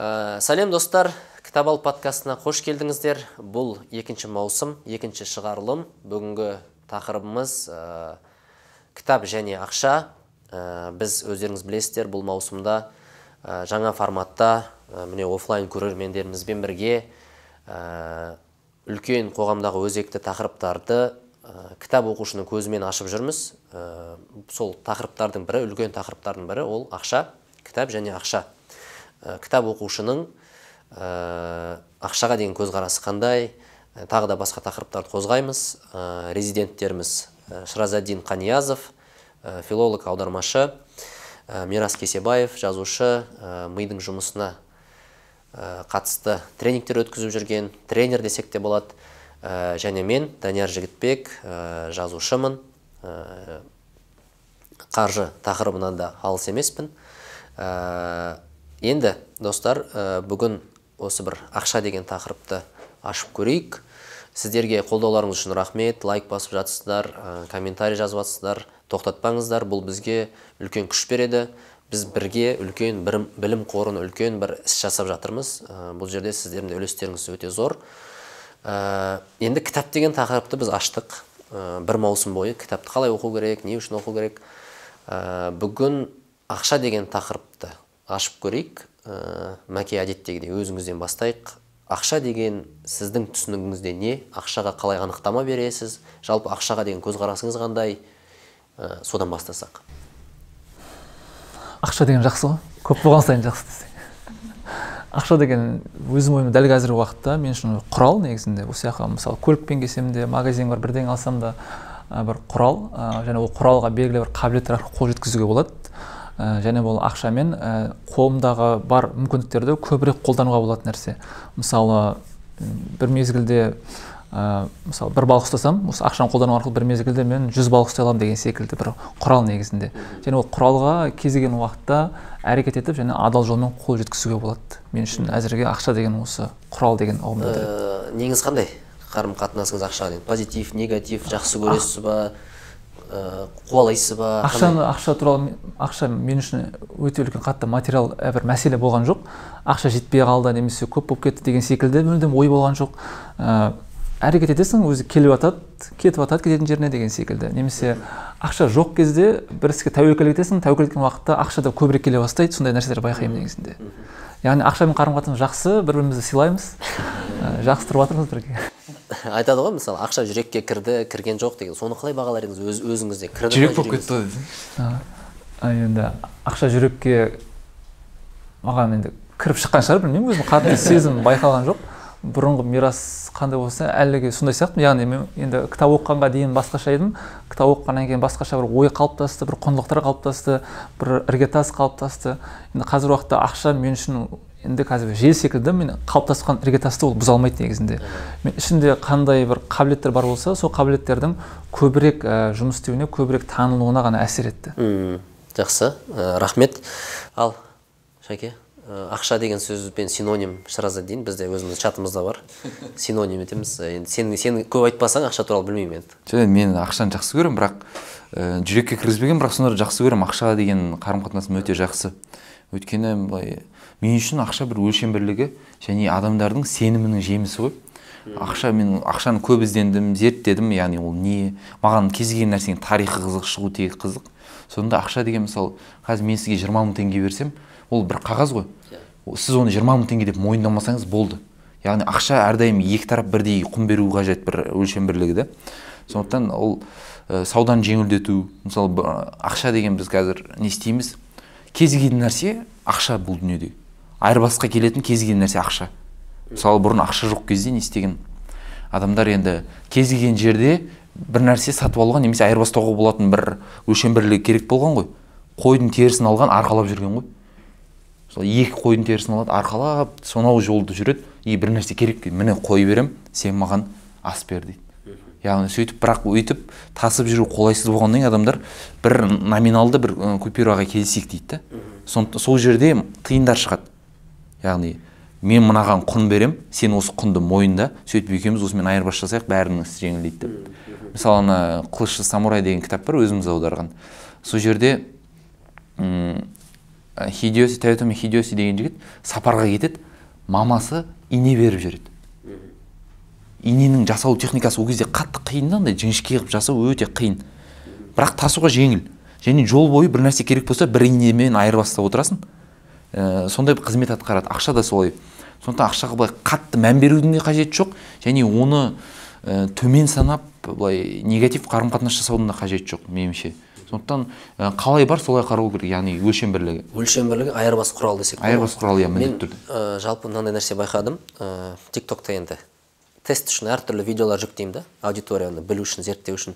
Ә, сәлем достар. Кітап ал подкастына қош келдіңіздер. Бұл екінші маусым екінші шығарылым. Бүгінгі тақырыбымыз ә, кітап және ақша. Ә, біз өздеріңіз білесіздер бұл маусымда ә, жаңа форматта ә, міне офлайн көрермендерімізбен бірге ә, үлкен қоғамдағы өзекті тақырыптарды ә, кітап оқушының көзімен ашып жүрміз. Ә, сол тақырыптардың бірі үлкен тақырыптардың бірі ол ақша кітап және ақша. Кітап оқушының ә, ақшаға деген көзқарасы қандай? Ә, тағы да басқа тақырыптарды қозғаймыз. Ә, резиденттеріміз шыразаддин қаниязов филолог аудармашы. Мирас кесебаев жазушы. Мидың жұмысына қатысты тренингтер өткізіп жүрген тренер десек те болады. Және мен данияр жігітбек жазушымын. Қаржы тақырыбынан да алыс емеспін. Енді достар ә, бүгін осы бір ақша деген тақырыпты ашып көрейік. Сіздерге қолдауларыңыз үшін рахмет. Лайк басып жатсыздар ә, комментарий жазып жатсыздар тоқтатпаңыздар. Бұл бізге үлкен күш береді. Біз бірге үлкен бір, білім қорын үлкен бір іс жасап жатырмыз. Ә, бұл жерде сіздердің де үлестеріңіз өте зор. Ә, енді кітап деген тақырыпты біз аштық. Ә, бір маусым бойы кітапты қалай оқу керек не үшін оқу керек? Ә, бүгін ақша деген тақырыпты ашып көрейік. Ә, мәке әдеттегідей өзіңізден бастайық ақша деген сіздің түсінігіңізде не? Ақшаға қалай анықтама бересіз? Жалпы ақшаға деген көзқарасыңыз қандай? Ә, содан бастасақ. Ақша деген жақсы ғой. Көп болған сайын жақсы десең ақша деген өзім ойым дәл қазіргі уақытта мен үшін құрал негізінде. Осы жаққа мысалы көлікпен келсем де магазин бар бірдеңе алсам да бір құрал және ол құралға белгілі бір қабілеттер арқылы қол жеткізуге болады. Ә, және бұл ақшамен ә, қолымдағы бар мүмкіндіктерді көбірек қолдануға болатын нәрсе. Мысалы бір мезгілде ә, мысалы бір балық ұстасам осы ақшаны қолдану арқылы бір мезгілде мен жүз балық ұстай аламын деген секілді бір құрал негізінде. Және ол құралға кез келген уақытта әрекет етіп және адал жолмен қол жеткізуге болады. Мен үшін әзірге ақша деген осы құрал деген ұғымды білдіреді Ә, неңіз қандай қарым қатынасыңыз ақшаға деген? Позитив негатив жақсы көресіз ба? Қуалайсыз ба ақшаны ақша туралы ақша мен үшін өте үлкен қатты материал бір мәселе болған жоқ. Ақша жетпей қалды немесе көп болып кетті деген секілді мүлдем ой болған жоқ. Ә, әрекет етесің өзі келіп жатады кетіп жатады кететін жеріне деген секілді. Немесе ақша жоқ кезде бір іске тәуекел етесің тәуекел еткен уақытта ақша да көбірек келе бастайды сондай нәрселер байқаймын негізінде. Яғни ақшамен қарым қатынас жақсы бір бірімізді сыйлаймыз. Ә, жақсы тұрып жатырмыз бірге. Айтады ғой мысалы ақша жүрекке кірді кірген жоқ деген. Соны қалай бағалар едіңіз өз, өзіңізде? Кірді жүрек болып кетті ғой енді ақша жүрекке маған енді кіріп шыққан шығар білмеймін өзім қатты сезім байқалған жоқ. Бұрынғы мирас қандай болса әліге сондай сияқтымын яғни мен енді кітап оқығанға дейін басқаша едім. Кітап оқығаннан кейін басқаша бір ой қалыптасты бір құндылықтар қалыптасты бір іргетас қалыптасты. Енді қазіргі уақытта ақша мен үшін енді қазір жел секілді мен қалыптасқан іргетасты ол бұза алмайды негізінде. Мен ішімде қандай бір қабілеттер бар болса сол қабілеттердің көбірек ә, жұмыс істеуіне көбірек танылуына ғана әсер етті. М, жақсы. Ә, рахмет. Ал шәке ә, ақша деген сөзбен синоним шыразаддин бізде өзіміздің чатымызда бар. Синоним етеміз. Ә, енді сен сен көп айтпасаң ақша туралы білмеймін енді. Жоқ мен ақшаны жақсы көремін бірақ ә, жүрекке кіргізбегенмін бірақ сонда да жақсы көремін. Ақшаға деген қарым қатынасым өте жақсы. Өйткені былай мен үшін ақша бір өлшем бірлігі және адамдардың сенімінің жемісі ғой. Ақша мен ақшаны көп іздендім зерттедім яғни ол не маған кез келген нәрсенің тарихы қызық шығу тегі қызық. Сонда ақша деген мысалы қазір мен сізге жиырма мың теңге берсем ол бір қағаз ғой. Ол- сіз оны жиырма мың теңге деп мойындамасаңыз болды. Яғни ақша әрдайым екі тарап бірдей құн беру қажет бір өлшем бірлігі да сондықтан ол ә, сауданы жеңілдету мысалы ақша деген біз қазір не істейміз? Кез келген нәрсе ақша бұл дүниеде. Айырбасқа келетін кез келген нәрсе ақша. Мысалы бұрын ақша жоқ кезде не істеген? Адамдар енді кез келген жерде бір нәрсе сатып алуға немесе айырбастауға болатын бір өлшем бірлігі керек болған ғой. Қойдың терісін алған арқалап жүрген ғой. Мысалы екі қойдың терісін алады арқалап сонау жолды жүреді. И бір нәрсе керек міне қой берем сен маған ас бер дейді. Яғни сөйтіп бірақ өйтіп тасып жүру қолайсыз болғаннан кейін адамдар бір номиналды бір купюраға келісейік дейді да. Сол жерде тиындар шығады. Яғни мен мынаған құн берем сен осы құнды мойында сөйтіп екеуміз осымен айырбас жасайық бәрінің ісі жеңілдейді деп. Мысалы ана қылышшы самурай деген кітап бар өзіміз аударған. Сол жерде м, хидиоси тойотоми хидиоси деген жігіт сапарға кетеді мамасы ине беріп жібереді иненің жасалу техникасы ол кезде қатты қиын да андай жіңішке қылып жасау өте қиын. Бірақ тасуға жеңіл. Және жол бойы бір нәрсе керек болса бір инемен айырбастап отырасың. Ә, сондай бір қызмет атқарады. Ақша да солай. Сондықтан ақшаға былай қатты мән берудің де қажеті жоқ және оны ә, төмен санап былай негатив қарым қатынас жасаудың да қажеті жоқ меніңше. Сондықтан ә, қалай бар солай қарау керек яғни өлшем бірлігі. Өлшем бірлігі айырбас құрал десек айырбас құралы иә міндетті түрде. ә, жалпы мынандай нәрсе байқадым. Ә, тик токта енді тест үшін әртүрлі видеолар жүктеймін да аудиторияны білу үшін зерттеу үшін.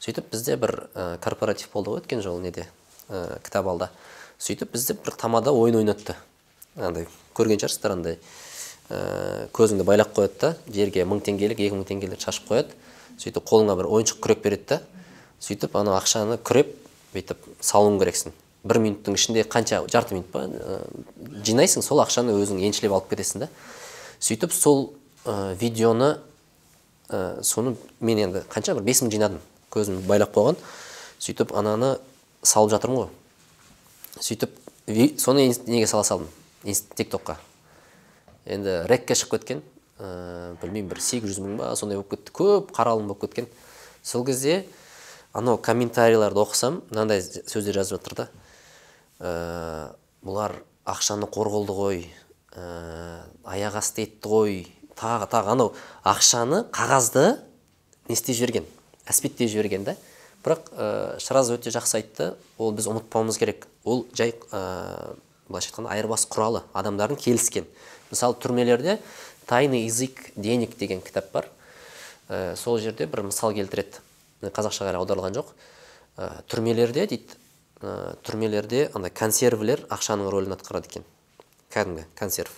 Сөйтіп бізде бір ә, корпоратив болды ғой өткен жолы неде? Ә, кітап алда. Сөйтіп бізде бір тамада ойын ойнатты. Андай көрген шығарсыздар андай ә, көзіңді байлап қояды да жерге мың теңгелік екі мың теңгелік шашып қояды. Сөйтіп қолыңа бір ойыншық күрек береді да сөйтіп ана ақшаны күреп бүйтіп салуың керексің. Бір минуттың ішінде қанша жарты минут па ә, жинайсың сол ақшаны өзің еншілеп алып кетесің да. Сөйтіп сол ә, видеоны ә, соны мен енді қанша бір бес мың жинадым көзім байлап қойған. Сөйтіп ананы салып жатырмын ғой. Сөйтіп соны неге сала салдым? Тик токқа енді рекке шығып кеткен ә, білмеймін бір сегіз жүз мың ба сондай болып кетті. Көп қаралым болып кеткен. Сол кезде анау комментарийларды оқысам мынандай сөздер жазып жатыр да. Ә, бұлар ақшаны қор қылды ғой ә, аяқ асты етті ғой. Тағы тағы анау ақшаны қағазды не істеп жіберген? Әспеттеп жіберген да. Бірақ ә, шыраз өте жақсы айтты. Ол біз ұмытпауымыз керек. Ол жай ә, былайша айтқанда айырбас құралы адамдардың келіскен. Мысалы түрмелерде тайный язык денег деген кітап бар. Ә, сол жерде бір мысал келтіреді. Қазақшаға әлі аударылған жоқ. Ә, түрмелерде дейді ә, түрмелерде андай консервілер ақшаның рөлін атқарады екен. Кәдімгі консерв.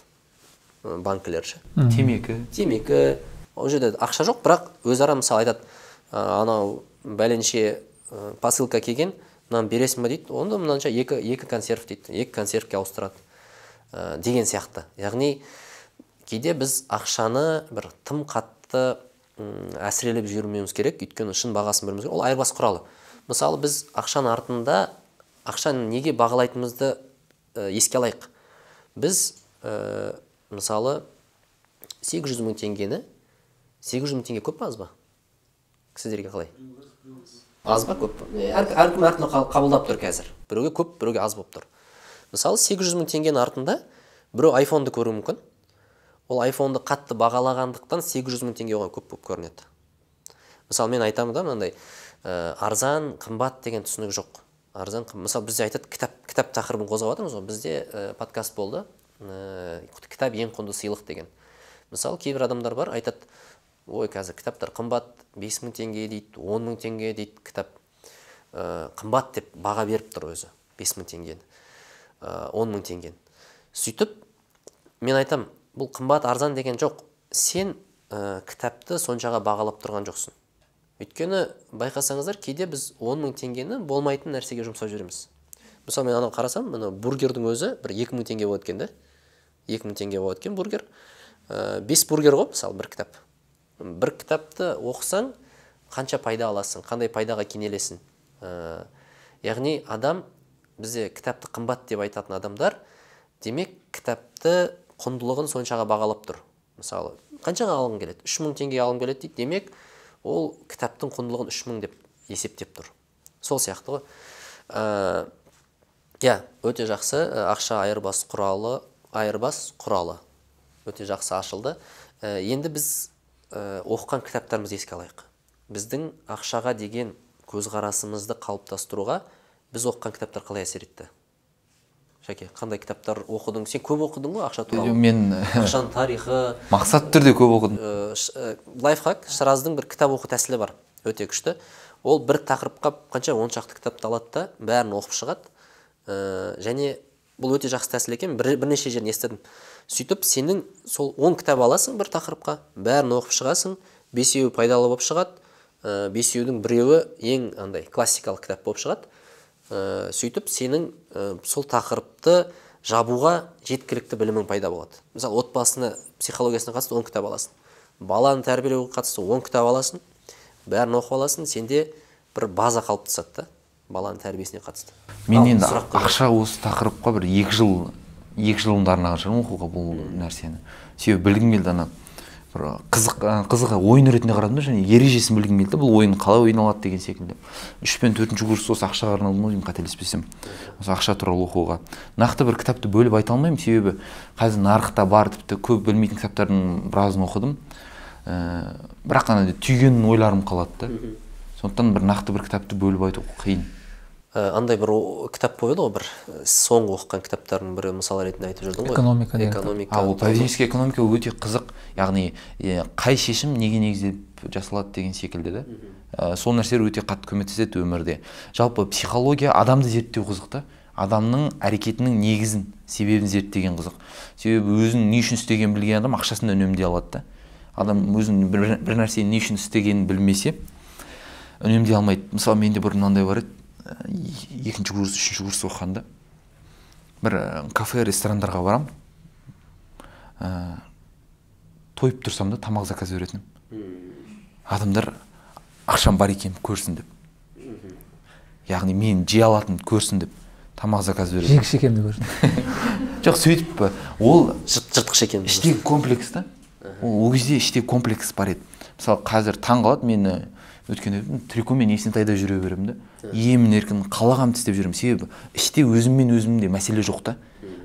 Ә, банкілер ше. Темекі. Темекі. Ол жерде ақша жоқ бірақ өзара мысалы айтады. «А, анау бәленше ә, посылка келген мынаны бересің ба? дейді. Онда мынанша екі, екі консерв дейді. Екі консервке ауыстырады ә, деген сияқты. Яғни кейде біз ақшаны бір тым қатты әсірелеп жібермеуіміз керек. Өйткені шын бағасын білуіміз керек. Ол айырбас құралы. Мысалы біз ақшаның артында ақшаны неге бағалайтынымызды ә, еске алайық. Біз ә, мысалы 800 мың теңгені 800 мың теңге көп па аз ба? Сіздерге қалай? Аз ба көп па? Әркім әртүрлі қа- қабылдап тұр қазір. Біреуге көп біреуге аз болып тұр. Мысалы 800 мың теңгенің артында біреу айфонды көруі мүмкін. Ол айфонды қатты бағалағандықтан 800 мың теңге оған көп болып көрінеді. Мысалы мен айтамын да мынандай ә, арзан қымбат деген түсінік жоқ. Арзан қым- мысалы бізде айтады кітап кітап тақырыбын қозғап жатырмыз ғой бізде ә, подкаст болды ә, кітап ең құнды сыйлық деген. Мысалы кейбір адамдар бар айтады ой қазір кітаптар қымбат 5 мың теңге дейді 10 мың теңге дейді кітап. Ә, қымбат деп баға беріп тұр өзі 5 мың теңгені. Ә, 10 мың теңгені. Сөйтіп мен айтам бұл қымбат арзан деген жоқ. Сен ә, кітапты соншаға бағалап тұрған жоқсың. Өйткені байқасаңыздар кейде біз 10 мың теңгені болмайтын нәрсеге жұмсап жібереміз мысалы мен анау қарасам мына бургердің өзі бір 2 мың теңге болады екен да 2 мың теңге болады екен бургер. Ә, бес бургер ғой мысалы бір кітап. Бір кітапты оқысаң қанша пайда аласың қандай пайдаға кенелесің? Ә, яғни адам бізде кітапты қымбат деп айтатын адамдар демек кітапты құндылығын соншаға бағалап тұр. Мысалы қаншаға алғың келеді? Үш мың теңгеге алғым келеді дейді демек ол кітаптың құндылығын үш мың деп есептеп тұр. Сол сияқты ғой. Ә, иә өте жақсы ә, ақша айырбас құралы айырбас құралы. Өте жақсы ашылды. Ә, енді біз ә, оқыған кітаптарымызды еске алайық. Біздің ақшаға деген көзқарасымызды қалыптастыруға біз оқыған кітаптар қалай әсер етті? Шәке қандай кітаптар оқыдың? Сен көп оқыдың ғой ақша туралы? Мен ақшаның тарихы мақсатты түрде көп оқыдым. Ә, ә, лайфхак шыраздың бір кітап оқу тәсілі бар. Өте күшті. Ол бір тақырыпқа қанша он шақты кітапты алады да бәрін оқып шығады. Ә, және бұл өте жақсы тәсіл екен. Бір, бірнеше жерін естідім. Сөйтіп сенің сол он кітап аласың бір тақырыпқа бәрін оқып шығасың бесеуі пайдалы болып шығады ә, бесеудің біреуі ең андай классикалық кітап болып шығады. Ә, сөйтіп сенің ә, сол тақырыпты жабуға жеткілікті білімің пайда болады. Мысалы отбасына психологиясына қатысты он кітап аласың баланы тәрбиелеуге қатысты он кітап аласың бәрін оқып аласың сенде бір база қалыптасады да баланың тәрбиесіне қатысты. Мен енді ақша осы тақырыпқа бір екі жыл екі жылымды арнаған шығармын оқуға бұл нәрсені. Себебі білгім келді ана бір қызық қызық ойын ретінде қарадым да және ережесін білгім келді. Бұл ойын қалай ойналады деген секілді. Үш пен төртінші курс осы ақшаға арналды ма деймін қателеспесем. Осы ақша туралы оқуға. Нақты бір кітапты бөліп айта алмаймын. Себебі қазір нарықта бар тіпті көп білмейтін кітаптардың біразын оқыдым. Ә, бірақ ана түйген ойларым қалады да. Сондықтан бір нақты бір кітапты бөліп айту қиын. Андай бір кітап қойды ғой бір ә, соңғы оқыған кітаптардың бірі мысал ретінде айтып жүрдің ғой. Экономика экономика. А ол поведенческий экономика өте қызық яғни қай шешім неге негізделіп жасалады деген секілді да. Ә, сол нәрселер өте қатты көмектеседі өмірде. Жалпы психология адамды зерттеу қызық та. Адамның әрекетінің негізін себебін зерттеген қызық. Себебі өзінің не үшін істегенін білген адам ақшасын да үнемдей алады да. Адам өзінің бір, бір нәрсені не үшін істегенін білмесе үнемдей алмайды. Мысалы менде бұрын мынандай бар еді. ә, екінші курс үшінші курс оқығанда бір ә, кафе ресторандарға барамын ә, тойып тұрсам да тамақ заказ беретінмін адамдар ақшам бар екенін көрсін деп. Яғни мен жей алатынымды көрсін деп тамақ заказ беретін жегіш екенімді көрсін. Жоқ сөйтіп ол жырт, жыртқыш екен іштегі комплекс та. Ол ол кезде іште комплекс бар еді. Мысалы қазір таң қалады мені өткенде трикомен есентайда жүре беремін да емін еркін қалағанымды істеп жүремін себебі іште өзіммен өзімде мәселе жоқ та.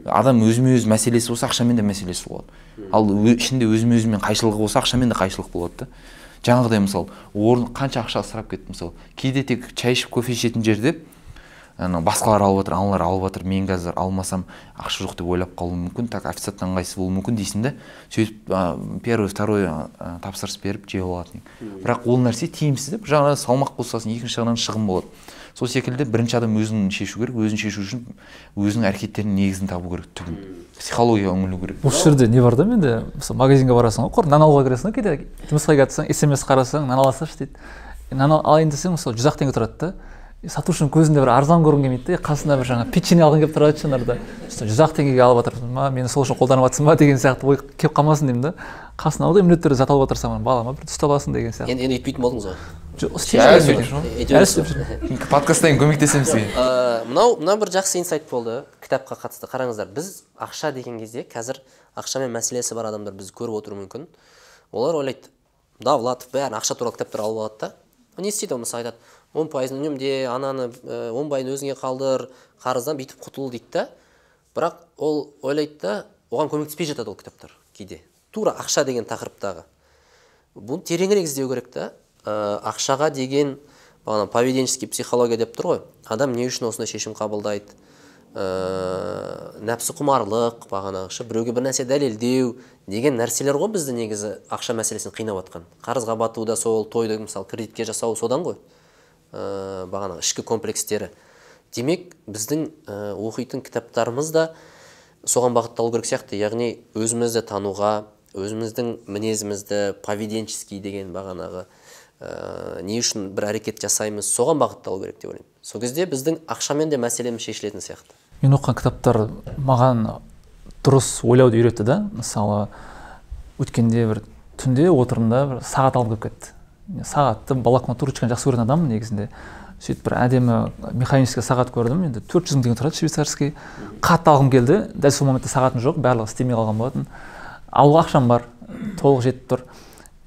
Адам өзімен өзі мәселесі болса ақшамен де мәселесі болады. Ал ішінде өзімен өзімен қайшылығы болса ақшамен де қайшылық болады да жаңағыдай мысалы орын қанша ақша ысырап кетті мысалы кейде тек шай ішіп кофе ішетін жерде ана басқалар алып жатыр аналар алып жатыр мен қазір алмасам ақша жоқ деп ойлап қалуым мүмкін так официанттың ыңғайсыз болуы мүмкін дейсің да сөйтіп а, первый второй а, тапсырыс беріп жеп алатын бірақ ол нәрсе тиімсіз де бір жағынан салмақ қосасың екінші жағынан шығын болады. Сол секілді бірінші адам өзін шешу керек өзін шешу үшін өзінің әрекеттерінің негізін табу керек түбін. Психологияға үңілу керек. Осы жерде не бар да менде? Мысалы магазинге барасың ғой құр нан алуға кіресің ғой кейде жұмысқа келатсаң смс қарасаң нан ала салшы дейді. Нан ал- алайын десең мысалы жүз ақ теңге тұрады да сатушының көзінде бір арзан көргің келмейді қасында бір жаңа печенье алғың келіп тұрады жанарда жүз ақ теңгеге алып жатырсың ба мені сол үшін қолданып жатрсың ба деген сияқты ой келіп қалмасын деймін да қасына алды міндетті түрде зат алып жатырсың балама бір түсіп аласың деген сияқты енді енді өйтпейтін болдыңыз ғой жоқ подкасттан кейін көмектесемін сізге мынау мынау бір жақсы инсайт болды кітапқа қатысты қараңыздар біз ақша деген кезде қазір ақшамен мәселесі бар адамдар бізді көріп отыруы мүмкін. Олар ойлайды давлатов бәрін ақша туралы кітаптар алып алады да. Не істейді ол мысалы айтады он пайызын үнемде ананы ә, он пайызын өзіңе қалдыр қарыздан бүйтіп құтыл дейді да. Бірақ ол ойлайды да оған көмектеспей жатады ол кітаптар кейде. Тура ақша деген тақырыптағы. Бұны тереңірек іздеу керек та. Ә, ақшаға деген бағана поведенческий психология деп тұр ғой. Адам не үшін осындай шешім қабылдайды? Ә, нәпсі құмарлық бағанағыша біреуге бір нәрсе дәлелдеу деген нәрселер ғой бізді негізі ақша мәселесін қинап жатқан қарызға бату да сол тойды мысалы кредитке жасау содан ғой. Ә, бағанағы ішкі комплекстері. Демек біздің ә, оқитын кітаптарымыз да соған бағытталу керек сияқты. Яғни өзімізді тануға өзіміздің мінезімізді поведенческий деген бағанағы ә, не үшін бір әрекет жасаймыз соған бағытталу керек деп ойлаймын. Сол кезде біздің ақшамен де мәселеміз шешілетін сияқты. Мен оқыған кітаптар маған дұрыс ойлауды үйретті да. Мысалы өткенде бір түнде отырымда бір сағат алып кетті. Сағатты блокнот ручканы жақсы көретін адаммын негізінде. Сөйтіп бір әдемі механический сағат көрдім. Енді төрт жүз мың теңге тұрады швейцарский. Қатты алғым келді. Дәл сол моментте сағатым жоқ барлығы істемей қалған болатын. Алуға ақшам бар толық жетіп тұр.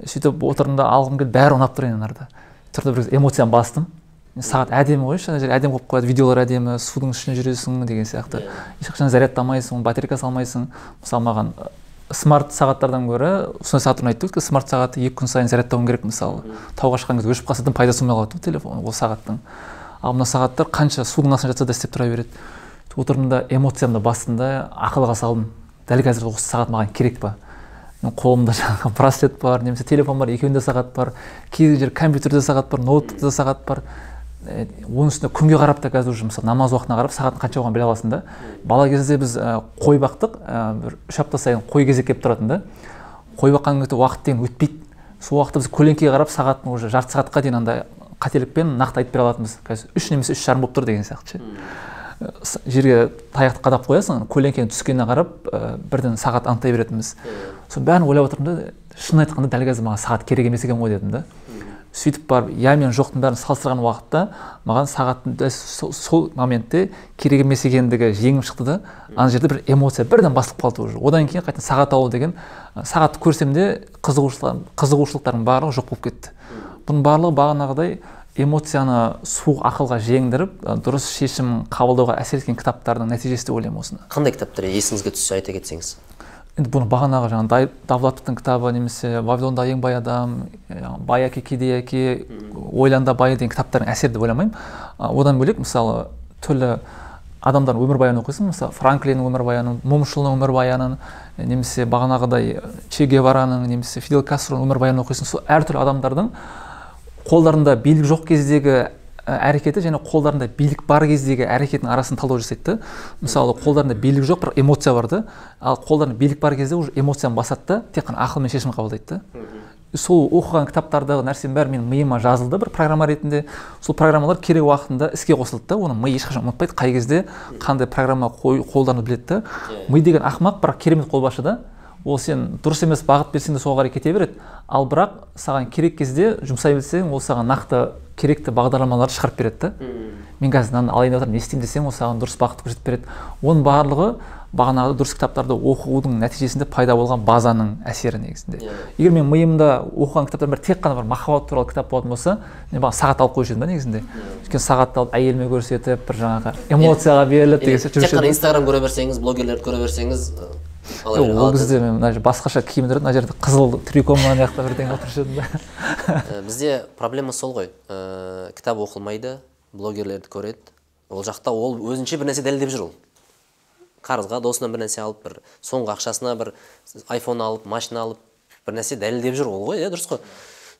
Сөйтіп отырдым да алғым келді бәрі ұнап тұр енді нарда. Тұрды бір эмоцияны бастым. Сағат әдемі ғой ана жер әдемі қойып қояды видеолар әдемі судың ішінде жүресің деген сияқты. Ешқашан зарядтамайсың батарейка салмайсың. Мысалы маған смарт сағаттардан гөрі сондай сағат ұнайды да өйткені смарт сағатты екі күн сайын зарядтауың керек мысалы. Тауға шыққан кезде өшіп қалса дым пайдасы болмай қалады ғой телефон ол сағаттың. Ал мына сағаттар қанша судың астында жатса да істеп тұра береді. Отырдым да эмоциямды бастым да ақылға салдым. Дәл қазір осы сағат маған керек па? Мен қолымда жаңағы браслет бар немесе телефон бар екеуінде сағат бар. Кей жер компьютерде сағат бар ноутбукта сағат бар. Оның үстіне күнге қарап та қазір уже мысалы намаз уақытына қарап сағаттың қанша болғанын біле аласың да. Бала кезде біз ә, қой бақтық ә, бір үш апта сайын қой кезек келіп тұратын да. Қой баққан кезде уақыт деген өтпейді. Сол уақытта біз көлеңкеге қарап сағаттың уже жарты сағатқа дейін андай қателікпен нақты айтып бере алатынбыз. Қазір үш немесе үш жарым болып тұр деген сияқты ше. Э, жерге таяқты қадап қоясың көлеңкенің түскеніне қарап ә, бірден сағат анықтай беретінбіз. Соның бәрін ойлап отырмын да шын айтқанда дәл қазір маған сағат керек емес екен ғой дедім да. Сөйтіп барып иә мен жоқтың бәрін салыстырған уақытта маған сағаттың сол, сол моментте керек емес екендігі жеңіп шықты да ана жерде бір эмоция бірден басылып қалды уже. Одан кейін қайтадан сағат алу деген сағатты көрсем де қызығушылық қызығушылықтардың барлығы жоқ болып кетті. Бұның барлығы бағанағыдай эмоцияны суық ақылға жеңдіріп дұрыс шешім қабылдауға әсер еткен кітаптардың нәтижесі деп ойлаймын осыны қандай кітаптар есіңізге түссе айта кетсеңіз? Енді бұны бағанағы жаңағы давлатовтың кітабы немесе вавилондағы ең бай адам бай әке кедей әке ойланда бай деген кітаптардың әсері деп ойламаймын. Одан бөлек мысалы түрлі адамдардың өмірбаянын оқисың. Мысалы франклиннің өмірбаянын момышұлының өмірбаянын немесе бағанағыдай че гевараның немесе фидель кастроның өмірбаянын оқисың. Сол әртүрлі адамдардың қолдарында билік жоқ кездегі әрекеті және қолдарында билік бар кездегі әрекетінің арасын талдау жасайды да. Мысалы қолдарында билік жоқ бірақ эмоция бар да. Ал қолдарында билік бар кезде уже эмоцияны басады да. Тек қана ақылмен шешім қабылдайды да. Сол оқыған кітаптардағы нәрсенің бәрі менің миыма жазылды бір программа ретінде. Сол программалар керек уақытында іске қосылды да. Оны ми ешқашан ұмытпайды. Қай кезде қандай программа қолдануды біледі да. Ми деген ақымақ бірақ керемет қолбасшы да. Ол сен дұрыс емес бағыт берсең де сол қарай кете береді. Ал бірақ саған керек кезде жұмсай білсең ол саған нақты керекті бағдарламаларды шығарып береді да мен қазір мынаны алайын деп не істеймін десең ол саған дұрыс бағытты көрсетіп береді оның барлығы бағанағы дұрыс кітаптарды оқудың нәтижесінде пайда болған базаның әсері негізінде yeah. Иә. егер мен миымда оқыған кітаптардың бәрі тек қана бір махаббат туралы кітап болатын болса мен бағана сағат алып қоюшы едім да негізінде өйткені yeah. сағатты алып әйеліме көрсетіп бір жаңағы эмоцияға беріліп деген сияқты тек қана инстаграм көре берсеңіз блогерлерді көре берсеңіз ол кезде мен мына басқаша киім мына жерде қызыл триком мына жақта бірдеңе алып тұрушы едім да. Бізде проблема сол ғой. Ә, кітап оқылмайды блогерлерді көреді. Ол жақта ол өзінше бір нәрсе дәлелдеп жүр ол. Қарызға досынан бір нәрсе алып бір соңғы ақшасына бір айфон алып машина алып бір нәрсе дәлелдеп жүр ол ғой иә дұрыс қой.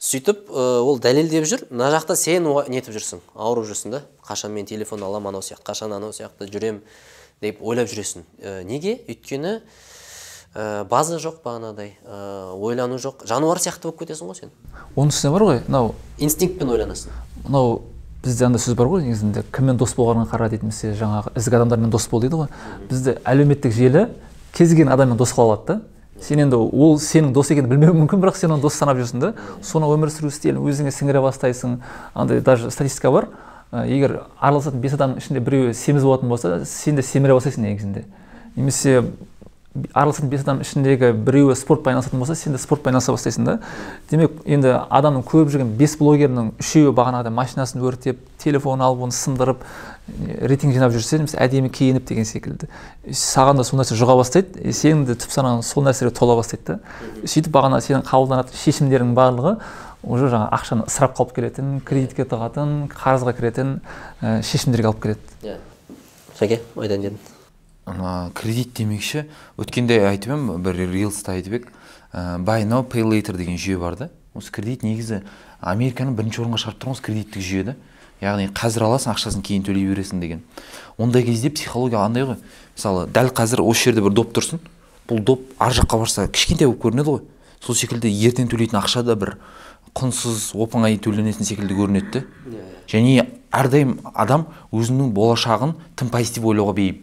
Сөйтіп ол дәлелдеп жүр. Мына жақта сен нетіп жүрсің? Ауырып жүрсің да. Қашан мен телефон аламын анау сияқты қашан анау сияқты жүрем деп ойлап жүресің. Ә, неге? Өйткені ә, база жоқ бағанағыдай ә, ойлану жоқ. Жануар сияқты болып кетесің ғой сен. Оның үстіне бар ғой мынау инстинктпен ойланасың. мынау бізде андай сөз бар ғой негізінде кіммен дос болғаныңа қара дейді немесе жаңағы ізгі адамдармен дос бол дейді ғой. Бізде әлеуметтік желі кез келген адаммен дос қыла алады да. Сен енді ол сенің дос екенін білмеуі мүмкін бірақ сен оны дос санап жүрсің да. Соны өмір сүру стилін өзіңе сіңіре бастайсың. Андай даже статистика бар. Егер араласатын бес адамның ішінде біреуі семіз болатын болса сен де семіре бастайсың негізінде. Немесе араласатын бес адамның ішіндегі біреуі спортпен айналысатын болса сен де спортпен айналыса бастайсың да. Демек енді адамның көріп жүрген бес блогерінің үшеуі бағанағыдай машинасын өртеп телефон алып оны сындырып рейтинг жинап жүрсе немесе әдемі киініп деген секілді. Саған да сол нәрсе жұға бастайды. Сенің де түп санаң сол нәрсеге тола бастайды да. Сөйтіп бағана сенің қабылданатын шешімдеріңнің барлығы уже жаңағы ақшаны ысырап қалып келетін кредитке тығатын қарызға кіретін шешімдерге алып келеді. Иә. Шәке ойдан ана кредит демекші. Өткенде айтып едім бір рилста айтып едік. Ә, buy now pay later деген жүйе бар да. Осы кредит негізі американы бірінші орынға шығарып тұрған осы кредиттік жүйе да. Яғни қазір аласың ақшасын кейін төлей бересің деген. Ондай кезде психология андай ғой. Мысалы дәл қазір осы жерде бір доп тұрсын. Бұл доп ар жаққа барса кішкентай болып көрінеді ғой. Сол секілді ертең төлейтін ақша да бір құнсыз оп оңай төленетін секілді көрінеді да. Иә, иә. және әрдайым адам өзінің болашағын тым позитив ойлауға бейім.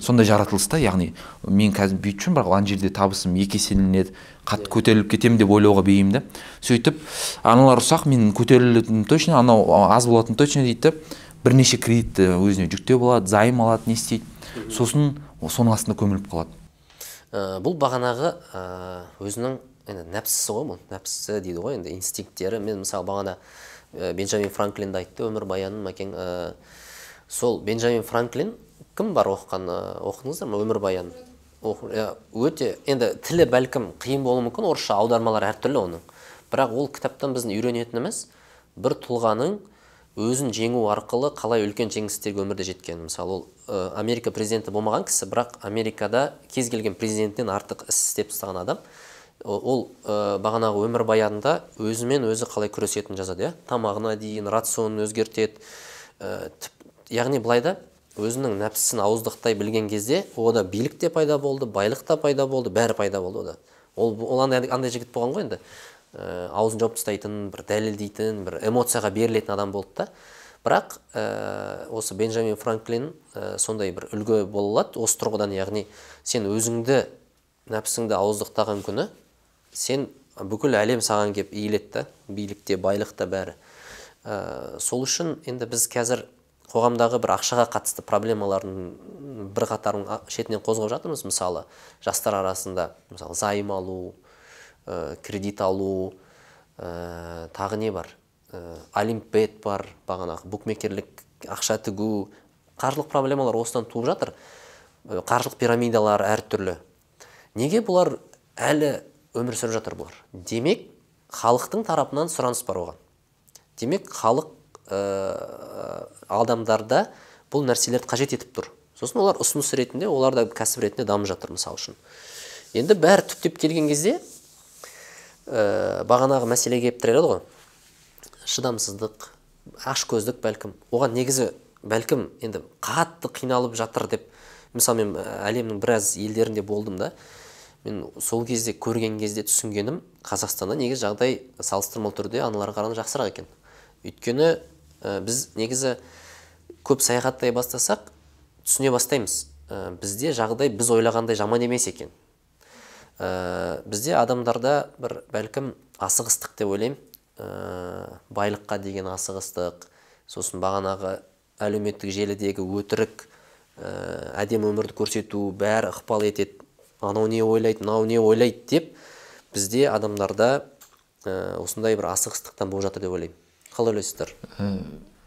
Сондай жаратылыс та яғни мен қазір бүйтіп жүрмін бірақ ана жерде табысым екі еселенеді қатты көтеріліп кетемін деп ойлауға бейім да. Сөйтіп аналар ұсақ мен көтерілетінім точно анау аз болатыны точно дейді да бірнеше кредитті өзіне жүктеп алады займ алады не істейді. Сосын соның астында көміліп қалады. Ә, бұл бағанағы ә, өзінің енді нәпсісі ғой бұл нәпсісі дейді ғой енді инстинкттері. Мен мысалы бағана ә, бенджамин франклинді айтты өмірбаянын мәкең ә, сол бенджамин франклин кім бар оқыған оқыдыңыздар ма? Өмірбаян. Өте енді тілі бәлкім қиын болуы мүмкін орысша аудармалары әртүрлі оның. Бірақ ол кітаптан біздің үйренетініміз бір тұлғаның өзін жеңу арқылы қалай үлкен жеңістерге өмірде жеткен мысалы ол ә, америка президенті болмаған кісі бірақ америкада кез келген президенттен артық іс істеп тастаған адам ол ә, бағанағы өмірбаянында өзімен өзі қалай күресетінін жазады иә. Тамағына дейін рационын өзгертеді ә, яғни былай да өзінің нәпсісін ауыздықтай білген кезде ода билік те пайда болды байлық та пайда болды бәрі пайда болды ода ол ол андай, андай жігіт болған ғой енді. Ә, аузын жауып тастайтын бір дәлелдейтін бір эмоцияға берілетін адам болды да. Бірақ ә, осы бенджамин франклин ә, сондай бір үлгі бола алады. Осы тұрғыдан яғни сен өзіңді нәпсіңді ауыздықтаған күні сен бүкіл әлем саған келіп иіледі да. Билікте байлықта бәрі. Ә, сол үшін енді біз қазір қоғамдағы бір ақшаға қатысты проблемалардың бір қатарын шетінен қозғап жатырмыз мысалы. Жастар арасында мысалы займ алу ә, кредит алу ә, тағы не бар? Ә, олимпет бар бағанағы букмекерлік ақша тігу қаржылық проблемалар осыдан туып жатыр. Қаржылық пирамидалар әртүрлі. Неге бұлар әлі өмір сүріп жатыр бұлар? Демек халықтың тарапынан сұраныс бар оған. Демек халық ә, адамдарда бұл нәрселерді қажет етіп тұр. Сосын олар ұсыныс ретінде олар да кәсіп ретінде дамып жатыр мысалы үшін. Енді бәрі түптеп келген кезде ә, бағанағы мәселеге келіп тіреледі ғой. Шыдамсыздық ашкөздік бәлкім. Оған негізі бәлкім енді қатты қиналып жатыр деп мысалы мен әлемнің біраз елдерінде болдым да мен сол кезде көрген кезде түсінгенім қазақстанда негізі жағдай салыстырмалы түрде аналарға қарағанда жақсырақ екен. Өйткені ә, біз негізі көп саяхаттай бастасақ түсіне бастаймыз. Ә, бізде жағдай біз ойлағандай жаман емес екен. Ә, бізде адамдарда бір бәлкім асығыстық деп ойлаймын. Ә, байлыққа деген асығыстық сосын бағанағы әлеуметтік желідегі өтірік ә, әдемі өмірді көрсету бәрі ықпал етеді. Анау не ойлайды мынау не ойлайды деп бізде адамдарда ә, осындай бір асығыстықтан болып жатыр деп ойлаймын. Қалай ойлайсыздар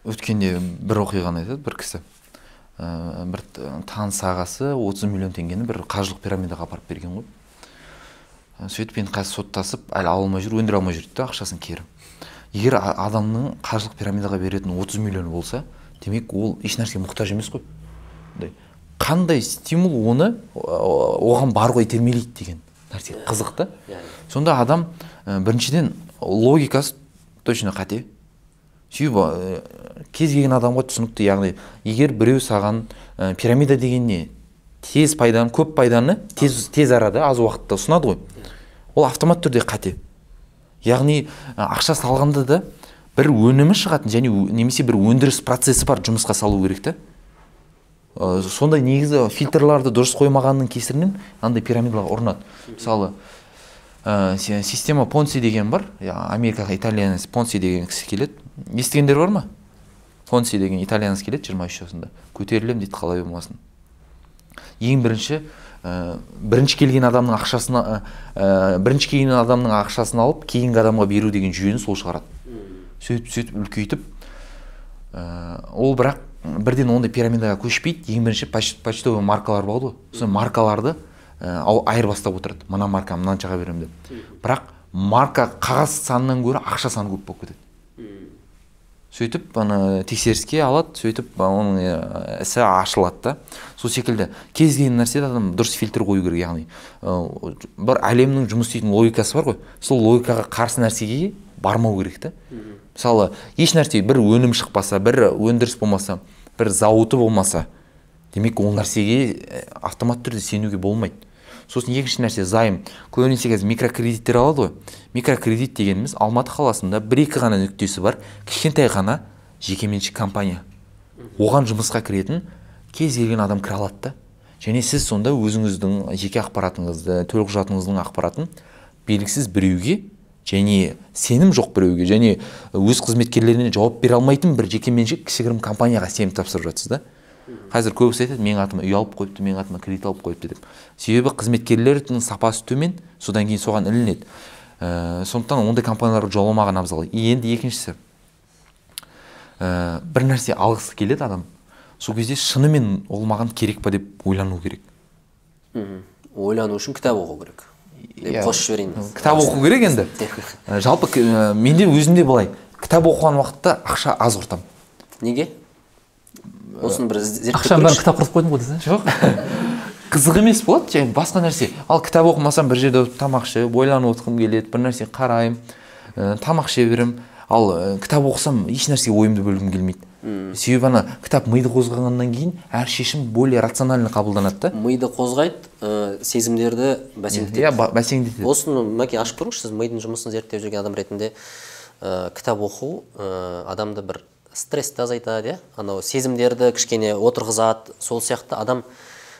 өткенде бір оқиғаны айтады бір кісі. Ә, бір таныс ағасы 30 миллион теңгені бір қаржылық пирамидаға апарып берген ғой. Сөйтіп енді қазір соттасып әлі ала алмай жүр өндіре алмай жүр да ақшасын кері. Егер адамның қаржылық пирамидаға беретін 30 миллионы болса демек ол ешнәрсеге мұқтаж емес қой. Қандай стимул оны оған баруға итермелейді деген нәрсе қызық та. Сонда адам біріншіден логикасы точно қате. Сөйтіп кез келген адамға түсінікті яғни егер біреу саған ә, пирамида деген не тез пайданы көп пайданы тез тез арада аз уақытта ұсынады ғой. Ол автомат түрде қате. Яғни ақша салғанда да бір өнімі шығатын және немесе бір өндіріс процесі бар жұмысқа салу керек та. Ә, сондай негізі фильтрларды дұрыс қоймағанның кесірінен андай пирамидаларға ұрынады мысалы ә, система понси деген бар америкаға итальянец понси деген кісі келеді. Естігендер бар ма? Понси деген итальянец келеді жиырма үш жасында. Көтерілемін дейді қалай болмасын. Ең бірінші ә, бірінші келген адамның ақшасын ә, бірінші келген адамның ақшасын алып кейінгі адамға беру деген жүйені сол шығарады. Сөйтіп сөйтіп үлкейтіп ә, ол бірақ бірден ондай пирамидаға көшпейді. Ең бірінші почтовый маркалар болады ғой. Сол маркаларды ә, айырбастап отырады. Мына марка мынаншаға беремін деп. Бірақ марка қағаз санынан гөрі ақша саны көп болып кетеді. Сөйтіп ана тексеріске алады сөйтіп оның ісі ашылады да. Сол секілді кез келген нәрседе адам дұрыс фильтр қою керек яғни бір әлемнің жұмыс істейтін логикасы бар ғой. Сол логикаға қарсы нәрсеге бармау керек та. Мысалы еш нәрсе бір өнім шықпаса бір өндіріс болмаса бір зауыты болмаса демек ол нәрсеге автомат түрде сенуге болмайды. Сосын екінші нәрсе займ. Көбінесе қазір микрокредиттер алады ғой. Микрокредит дегеніміз алматы қаласында бір екі ғана нүктесі бар кішкентай ғана жекеменшік компания. Оған жұмысқа кіретін кез келген адам кіре алады да. Және сіз сонда өзіңіздің жеке ақпаратыңызды төлқұжатыңыздың ақпаратын белгісіз біреуге және сенім жоқ біреуге және өз қызметкерлеріне жауап бере алмайтын бір жекеменшік кішігірім компанияға сеніп тапсырып жатсыз да. Қазір көбісі айтады менің атыма үй алып қойыпты менің атыма кредит алып қойыпты деп. Себебі қызметкерлердің сапасы төмен содан кейін соған ілінеді. Ә, сондықтан ондай компанияларға жоламаған абзал. Енді екіншісі ә, бір нәрсе алғысы келеді адам. Сол кезде шынымен ол маған керек па деп ойлану керек. Ойлану үшін кітап оқу керек. Қосып жіберейін. Кітап оқу керек енді. Жалпы менде өзімде былай. Кітап оқыған уақытта ақша аз құртамын неге? Осыны бір ақшаның бәрін кітап құртып қойдың ғой десеңші жоқ. Қызық емес болады және басқа нәрсе. Ал кітап оқымасам бір жерде тамақ ішіп ойланып отырғым келеді бір нәрсе қараймын ә, тамақ іше беремін. Ал ә, кітап оқысам еш нәрсеге ойымды бөлгім келмейді. Себебі ана кітап миды қозғағаннан кейін әр шешім более рационально қабылданады да. Миды қозғайды ә, сезімдерді бәсеңдетеді. Иә бәсеңдетеді. Осыны мәке ашып көріңізші сіз мидың жұмысын зерттеп жүрген адам ретінде ә, кітап оқу ә, адамды бір стрессті азайтады иә анау сезімдерді кішкене отырғызады. Сол сияқты адам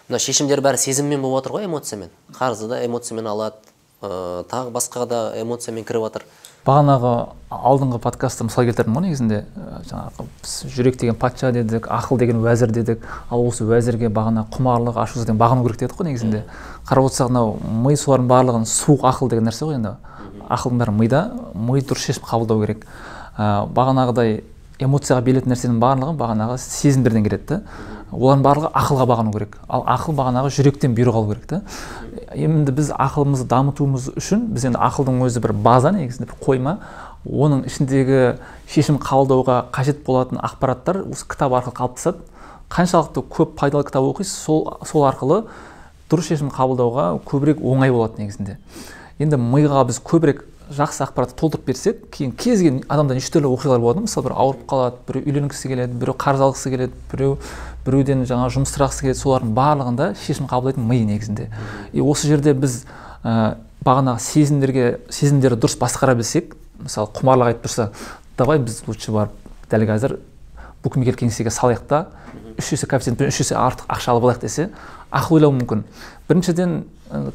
мына шешімдер бәрі сезіммен болып жатыр ғой эмоциямен. Қарызды да эмоциямен алады. Ә, тағы басқа да эмоциямен кіріп жатыр бағанағы алдыңғы подкастта мысал келтірдім ғой негізінде. Ә, жаңағы біз жүрек деген патша дедік ақыл деген уәзір дедік. Ал осы уәзірге бағана құмарлық ашу деген бағыну керек дедік қой негізінде. Қарап отырсақ мынау ми солардың барлығын суық ақыл деген нәрсе ғой енді. Ақылдың бәрі мида ми дұрыс шешім қабылдау керек. Ә, бағанағыдай эмоцияға берілетін нәрсенің барлығы бағанағы сезімдерден келеді да. Олардың барлығы ақылға бағыну керек. Ал ақыл бағанағы жүректен бұйрық алу керек та. Енді біз ақылымызды дамытуымыз үшін біз енді ақылдың өзі бір база негізінде бір қойма. Оның ішіндегі шешім қабылдауға қажет болатын ақпараттар осы кітап арқылы қалыптасады. Қаншалықты көп пайдалы кітап оқисыз сол, сол арқылы дұрыс шешім қабылдауға көбірек оңай болады негізінде. Енді миға біз көбірек жақсы ақпаратты толтырып берсек кейін кез келген адамда неше түрлі оқиғалар болады. Мысалы бір ауырып қалады біреу үйленгісі келеді біреу қарыз алғысы келеді біреу біреуден жаңа жұмыс сұрағысы келеді. Солардың барлығында шешім қабылдайтын ми негізінде. И осы жерде біз ә, бағанағы сезімдерге сезімдерді дұрыс басқара білсек мысалы құмарлық айтып тұрса давай біз лучше барып дәл қазір букмекер кеңсеге салайық та үш есе коэффициентпен үш есе артық ақша алып алайық десе ақыл ойлауы мүмкін. Біріншіден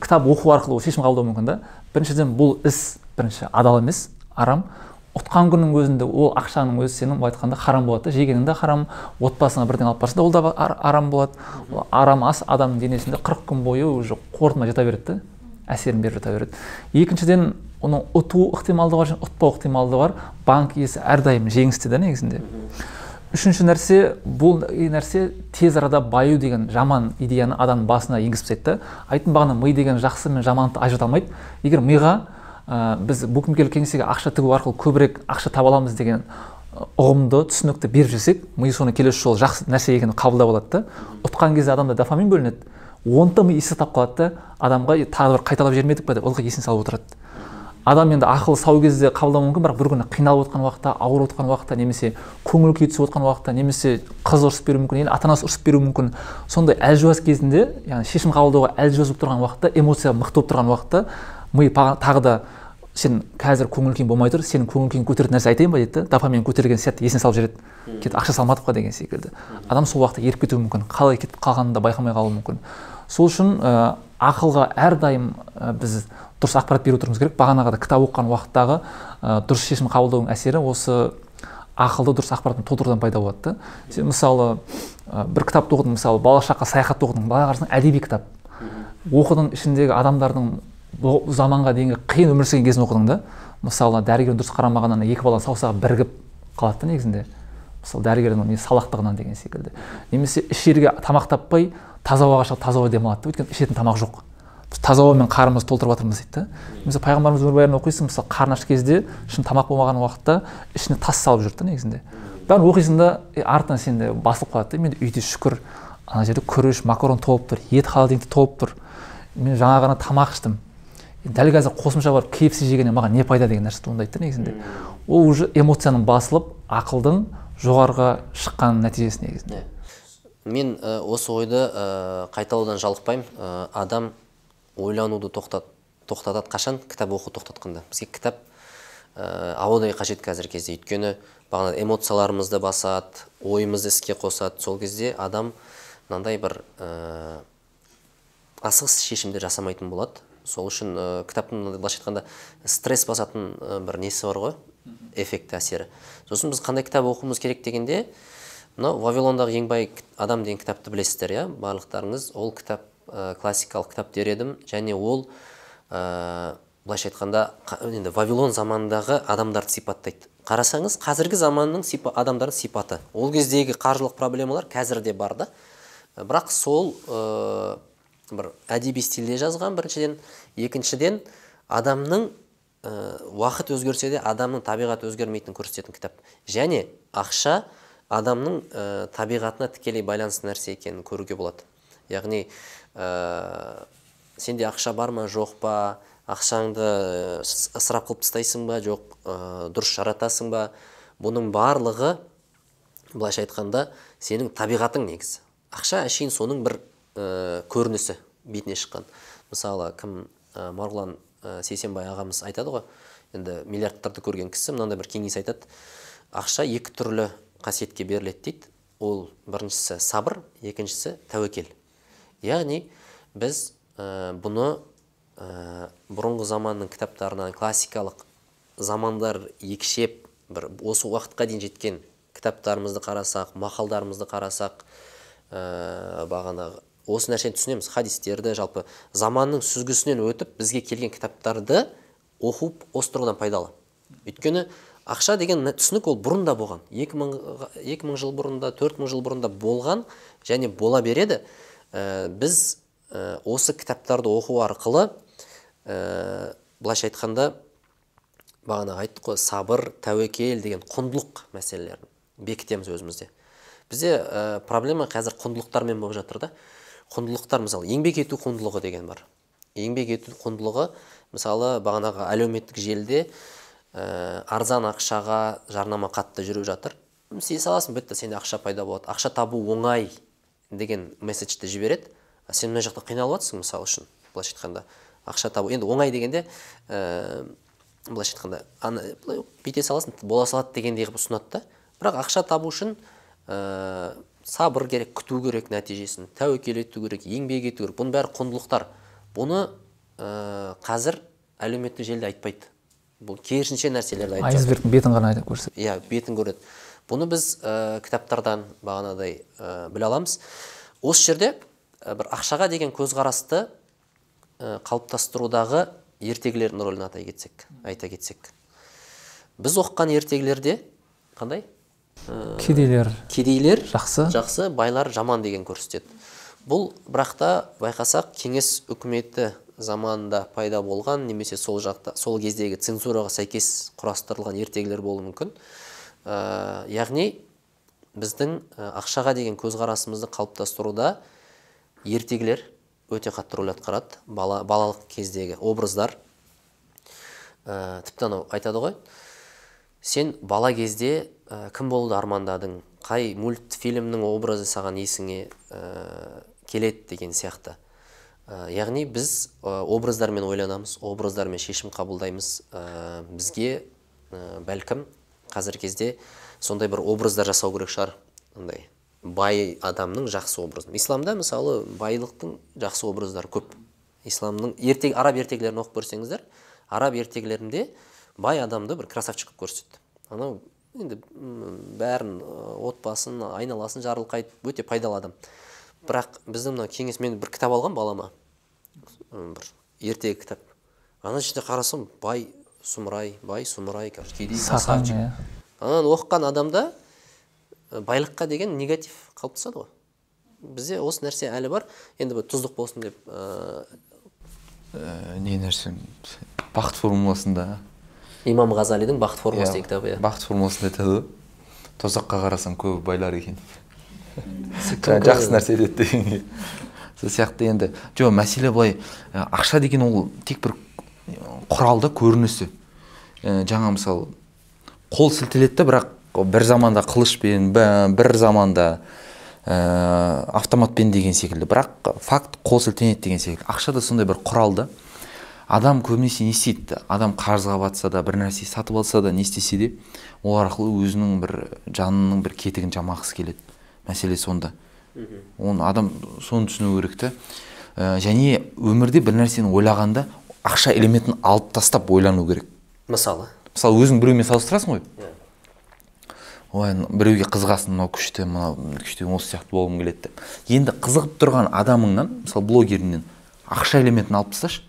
кітап оқу арқылы шешім қабылдау мүмкін да. Біріншіден бұл іс бірінші адал емес арам. Ұтқан күннің өзінде ол ақшаның өзі сенің былай айтқанда харам болады да жегенің де харам. Отбасыңа бірдеңе алып барсаң да ол да арам болады. Ол арам ас адамның денесінде қырық күн бойы уже қорытына жата береді да әсерін беріп жата береді. Екіншіден оның ұту ықтималдығы бар және ұтпау ықтималдығы бар. Банк иесі әрдайым жеңісті да негізінде. Үшінші нәрсе бұл нәрсе тез арада баю деген жаман идеяны адамның басына енгізіп тастайды да. Айттым бағана ми деген жақсы мен жаманды ажырата алмайды. Егер миға ә, біз букмекерлік кеңсеге ақша тігу арқылы көбірек ақша таба аламыз деген ұғымды түсінікті беріп жіберсек ми соны келесі жолы жақсы нәрсе екенін қабылдап алады да. Ұтқан кезде адамда дофамин бөлінеді. Оны ми есте қалады да адамға тағы бір қайталап жібермедік па деп ылғи есіне салып отырады. Адам енді ақылы сау кезде қабылдауы мүмкін бірақ бір күні қиналып отқан уақытта ауырып отқан уақытта немесе көңіл күйі түсіп отқан уақытта немесе қыз ұрысып беруі мүмкін ата анасы ұрысып беруі мүмкін. Сондай әлжуаз кезінде яғни шешім қабылдауға әлжуаз болып тұрған уақытта эмоция мықты болып тұрған уақытта ми тағы да сен қазір көңіл күйің болмай тұр сенің көңіл күйіңді көтеретін нәрсе айтайын ба дейді да? Дофамин көтерілген сәтте есіне салып жібереді. Кетіп ақша салмадық па деген секілді. Адам сол уақытта еріп кетуі мүмкін қалай кетіп қалғанын да байқамай қалуы мүмкін. Сол үшін ә, ақылға әрдайым ә, біз дұрыс ақпарат беріп отыруымыз керек. Бағанағы кітап оқыған уақыттағы ә, дұрыс шешім қабылдаудың әсері осы ақылды дұрыс ақпаратпен толтырудан пайда болады да. Сен мысалы ә, бір кітапты оқыдың мысалы балалық шаққа саяхатты оқыдың былай қарасаң әдеби кітап. Оқыдың ішіндегі адамдардың заманға дейінгі қиын өмір сүрген кезін оқыдың да. Мысалы дәрігер дұрыс қарамағаннан екі баланың саусағы бірігіп қалады да негізінде. Мысалы дәрігердің не салақтығынан деген секілді. Немесе ішерге тамақ таппай таза ауаға шығып таза ауада демалады да. Өйткені ішетін тамақ жоқ. Таза ауамен қарнымызды толтырып жатырмыз дейді да. Мысалы пайғамбарымыз өмірбаянын оқисың мысалы қарны аш кезде шын тамақ болмаған уақытта ішіне тас салып жүрді да негізінде. Бәрін оқисың да артынан сенде басылып қалады да. Менде үйде шүкір ана жерде күріш макарон толып тұр ет холодильникте толып тұр. Мен жаңа ғана тамақ іштім. Дәл қазір қосымша барып kfc жегеннен маған не пайда деген нәрсе туындайды да негізінде. Ол уже эмоцияның басылып ақылдың жоғарыға шыққан нәтижесі негізінде. Мен ә, осы ойды ә, қайталаудан жалықпаймын. Ә, адам ойлануды тоқтат, тоқтатады қашан? Кітап оқу тоқтатқанда. Бізге кітап ә, ауадай қажет қазіргі кезде. Өйткені бағана эмоцияларымызды басады ойымызды іске қосады. Сол кезде адам мынандай бір ә, асығыс шешімдер жасамайтын болады. Сол үшін ә, кітаптың былайша айтқанда стресс басатын ә, бір несі бар ғой? Эффекті әсері. Сосын біз қандай кітап оқуымыз керек дегенде мынау вавилондағы ең бай адам деген кітапты білесіздер иә? Барлықтарыңыз ол кітап ә, классикалық кітап дер едім. Және ол ә, былайша айтқанда енді вавилон заманындағы адамдарды сипаттайды. Қарасаңыз қазіргі заманның сипа, адамдардың сипаты. Ол кездегі қаржылық проблемалар қазір де бар да. Бірақ сол бір әдеби стильде жазған біріншіден. Екіншіден адамның ә, уақыт өзгерсе де адамның табиғаты өзгермейтінін көрсететін кітап. Және ақша адамның ә, табиғатына тікелей байланысты нәрсе екенін көруге болады. Яғни ә, сенде ақша бар ма жоқ па? Ақшаңды ысырап қылып тастайсың ба? Жоқ ә, дұрыс жаратасың ба? Бұның барлығы былайша айтқанда сенің табиғатың негізі. Ақша әшейін соның бір ә, көрінісі бетіне шыққан. Мысалы кім ә, марғұлан ә, сейсенбай ағамыз айтады ғой енді миллиардтарды көрген кісі мынандай бір кеңес айтады. Ақша екі түрлі қасиетке беріледі дейді. Ол біріншісі сабыр екіншісі тәуекел. Яғни біз ә, бұны ә, бұрынғы заманның кітаптарынан классикалық замандар екшеп бір осы уақытқа дейін жеткен кітаптарымызды қарасақ мақалдарымызды қарасақ ә, бағанағы осы нәрсені түсінеміз. Хадистерді жалпы заманның сүзгісінен өтіп бізге келген кітаптарды оқу осы тұрғыдан пайдалы. Өйткені ақша деген түсінік ол бұрын да болған. 2000, мың, жыл бұрын да төрт мың жыл бұрын да болған және бола береді. Ә, біз ә, осы кітаптарды оқу арқылы ә, былайша айтқанда бағана айттық қой сабыр тәуекел деген құндылық мәселелерін бекітеміз өзімізде. Бізде ә, проблема қазір құндылықтармен болып жатыр да. Құндылықтар мысалы еңбек ету құндылығы деген бар. Еңбек ету құндылығы мысалы бағанағы әлеуметтік желіде ә, арзан ақшаға жарнама қатты жүріп жатыр. Істей саласың бітті сенде ақша пайда болады. Ақша табу оңай. Деген месседжді жібереді. Сен мына жақта қиналып жатрсың мысалы үшін былайша айтқанда. Ақша табу енді оңай дегенде ә, былайша айтқанда ана бүйте саласың бола салады дегендей қылып ұсынады да. Бірақ ақша табу үшін ә, сабыр керек күту керек нәтижесін тәуекел ету керек еңбек ету керек. Бұның бәрі құндылықтар. Бұны ә, қазір әлеуметтік желіде айтпайды. Бұл керісінше нәрселерді айтып айсбергтің бетін ғана айтып көрсетеді иә бетін көреді. Бұны біз ә, кітаптардан бағанадай ә, біле аламыз. Осы жерде ә, бір ақшаға деген көзқарасты ә, қалыптастырудағы ертегілердің рөлін атай кетсек айта кетсек. Біз оқыған ертегілерде қандай? Кедейлер. кедейлер жақсы. жақсы байлар жаман деген көрсетеді. Бұл бірақ та байқасақ кеңес үкіметі заманында пайда болған немесе сол жақта сол кездегі цензураға сәйкес құрастырылған ертегілер болуы мүмкін. Ә, яғни біздің ақшаға деген көзқарасымызды қалыптастыруда ертегілер өте қатты рөл атқарады бала, балалық кездегі образдар. Ә, тіпті анау айтады ғой сен бала кезде ә, кім болуды армандадың? Қай мультфильмнің образы саған есіңе ә, келеді? деген сияқты. Ә, яғни біз образдармен ойланамыз образдармен шешім қабылдаймыз. Ә, бізге ә, бәлкім қазіргі кезде сондай бір образдар жасау керек шығар. Андай бай адамның жақсы образын исламда мысалы байлықтың жақсы образдары көп. Исламның ертег араб ертегілерін оқып көрсеңіздер араб ертегілерінде бай адамды бір красавчик қылып көрсетеді анау енді бәрін отбасын айналасын жарылқайды өте пайдалы адам. Бірақ біздің мына кеңес мен бір кітап алған балама. Бір ертегі кітап. Ана жерде қарасам бай сұмырай бай сұмырай кедей сақан иә. Ананы оқыған адамда байлыққа деген негатив қалыптасады ғой. Бізде осы нәрсе әлі бар. Енді бір тұздық болсын деп ә, не нәрсе? Бақыт формуласында. Имам ғазалидің бақыт формуласы деген кітабы иә. бақыт формуласында айтады ғой. Тозаққа қарасаң көбі байлар екен. Жақсы нәрсе деді дегенге. Сол сияқты енді. Жоқ мәселе былай ақша деген ол тек бір құрал да көрінісі жаңа мысалы қол сілтеледі да бірақ бір заманда қылышпен бір заманда ә, автоматпен деген секілді. Бірақ факт қол сілтенеді деген секілді. Ақша да сондай бір құрал да адам көбінесе не істейді адам қарызға батса да бір нәрсе сатып алса да не істесе де ол арқылы өзінің бір жанының бір кетігін жамағысы келеді. Мәселе сонда. Оны адам соны түсіну керек та. Ә, және өмірде бір нәрсені ойлағанда ақша элементін алып тастап ойлану керек. Мысалы? Мысалы өзің біреумен салыстырасың ғой. Ой біреуге қызығасың мынау күшті мынау күшті осы сияқты болғым келеді деп. Енді қызығып тұрған адамыңнан мысалы блогеріңнен ақша элементін алып тасташы.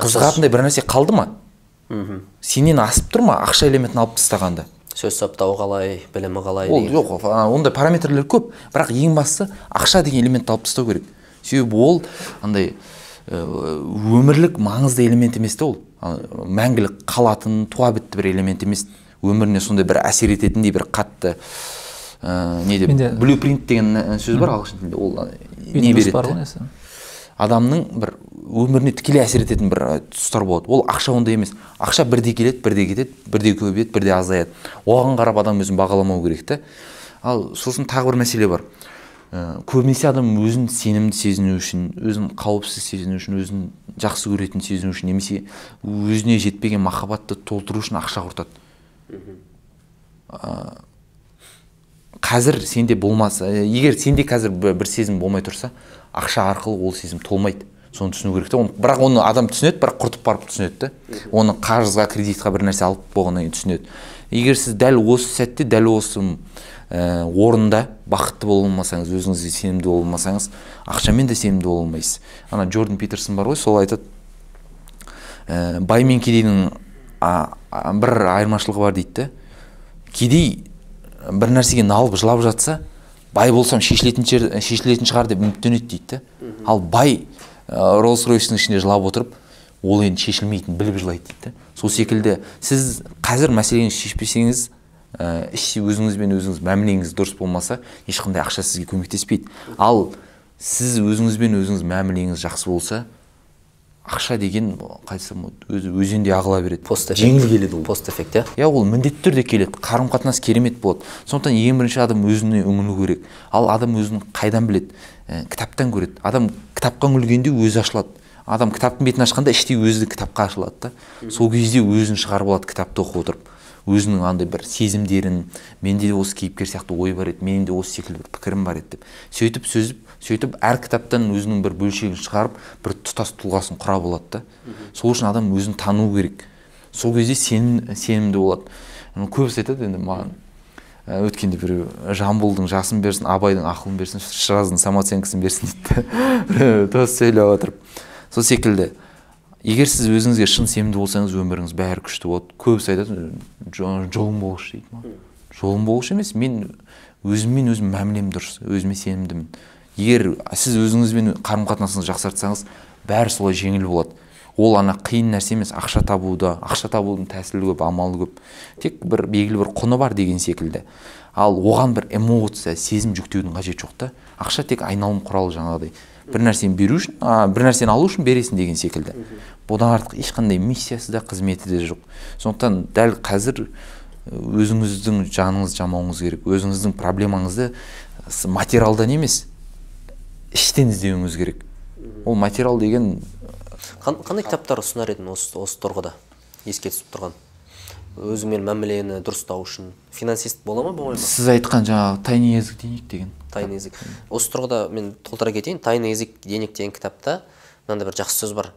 Қызығатындай бір нәрсе қалды ма? Мхм сенен асып тұр ма ақша элементін алып тастағанда? Сөз саптауы қалай білімі қалай ол жоқ ондай параметрлер көп. Бірақ ең бастысы ақша деген элементті алып тастау керек. Себебі ол андай өмірлік маңызды элемент емес та ол. Мәңгілік қалатын туа бітті бір элемент емес. Өміріне сондай бір әсер ететіндей бір қатты ә, не деп Менде- блюпринт деген сөз бар ағылшын тілінде ол не Windows береді адамның бір өміріне тікелей әсер ететін бір тұстар болады. Ол ақша ондай емес. Ақша бірде келеді бірде кетеді бірде көбейеді бірде азаяды. Оған қарап адам өзін бағаламау керек та ал сосын тағы бір мәселе бар. Ә, көбінесе адам өзін сенімді сезіну үшін өзін қауіпсіз сезіну үшін өзін жақсы көретін сезіну үшін немесе өзіне жетпеген махаббатты толтыру үшін ақша құртады. Ә, қазір сенде болмаса егер сенде қазір бір сезім болмай тұрса ақша арқылы ол сезім толмайды. Соны түсіну керек та бірақ оны адам түсінеді бірақ құртып барып түсінеді да оны қарызға кредитқа бір нәрсе алып болғаннан кейін түсінеді. Егер сіз дәл осы сәтте дәл осы ә, орында бақытты бола алмасаңыз өзіңізге сенімді бола алмасаңыз ақшамен де сенімді бола алмайсыз. Ана джордан питерсон бар ғой сол айтады. Ә, бай мен кедейдің бір айырмашылығы бар дейді да кедей бір нәрсеге налып жылап жатса бай болсам шешілетін, шешілетін шығар деп үміттенеді дейді да ал бай роллс ройстың ішінде жылап отырып ол енді шешілмейтінін біліп жылайды дейді сол секілді сіз қазір мәселеңізді шешпесеңіз ә, іште өзіңізбен өзіңіз мәмілеңіз дұрыс болмаса ешқандай ақша сізге көмектеспейді. Ал сіз өзіңізбен өзіңіз мәмілеңіз жақсы болса ақша деген қалай айтсам өзі өзенде ағыла береді. Пост жеңіл келеді ол. Постэффект иә? Иә ол міндетті түрде келеді. Қарым қатынас керемет болады. Сондықтан ең бірінші адам өзіне үңілу керек. Ал адам өзін қайдан біледі? Ә, кітаптан көреді. Адам кітапқа үңілгенде өзі ашылады. Адам кітаптың бетін ашқанда іштей өзі кітапқа ашылады да. Сол кезде өзін шығарып алады кітапты оқып отырып. Өзінің андай бір сезімдерін менде де осы кейіпкер сияқты ой бар еді менің де осы секілді бір пікірім бар еді деп сөйтіп сөзіп сөйтіп әр кітаптан өзінің бір бөлшегін шығарып бір тұтас тұлғасын құра болады да. Сол үшін адам өзін тану керек. Сол кезде сенім, сенімді болады. Көбісі айтады енді маған өткенде біреу жамбылдың жасын берсін абайдың ақылын берсін шыраздың самооценкасын берсін дейді дос сөйлеп отырып. Сол секілді. Егер сіз өзіңізге шын сенімді болсаңыз өміріңіз бәрі күшті болады. Көбісі айтады жолың болғыш дейді жолым болғыш емес мен өзіммен өзім мәмілем дұрыс өзіме сенімдімін. Егер сіз өзіңізбен қарым қатынасыңызды жақсартсаңыз бәрі солай жеңіл болады. Ол ана қиын нәрсе емес ақша табуда ақша табудың тәсілі көп амалы көп. Тек бір белгілі бір құны бар деген секілді. Ал оған бір эмоция сезім жүктеудің қажеті жоқ та. Ақша тек айналым құралы жаңағыдай. Бір нәрсені беру үшін а, бір нәрсені алу үшін бересің деген секілді. Бұдан артық ешқандай миссиясы да қызметі де жоқ. Сондықтан дәл қазір өзіңіздің жаныңызды жамауыңыз керек. Өзіңіздің проблемаңызды материалдан емес іштен іздеуіңіз керек. Ол материал деген қандай кітаптар ұсынар едің осы, осы тұрғыда? Еске түсіп тұрған. Өзіңмен мәмілені дұрыстау үшін. Финансист бола ма болмай ма? сіз айтқан жаңағы тайный язык денег деген. Тайный язык осы тұрғыда мен толтыра кетейін. Тайный язык денег деген кітапта мынандай бір жақсы сөз бар.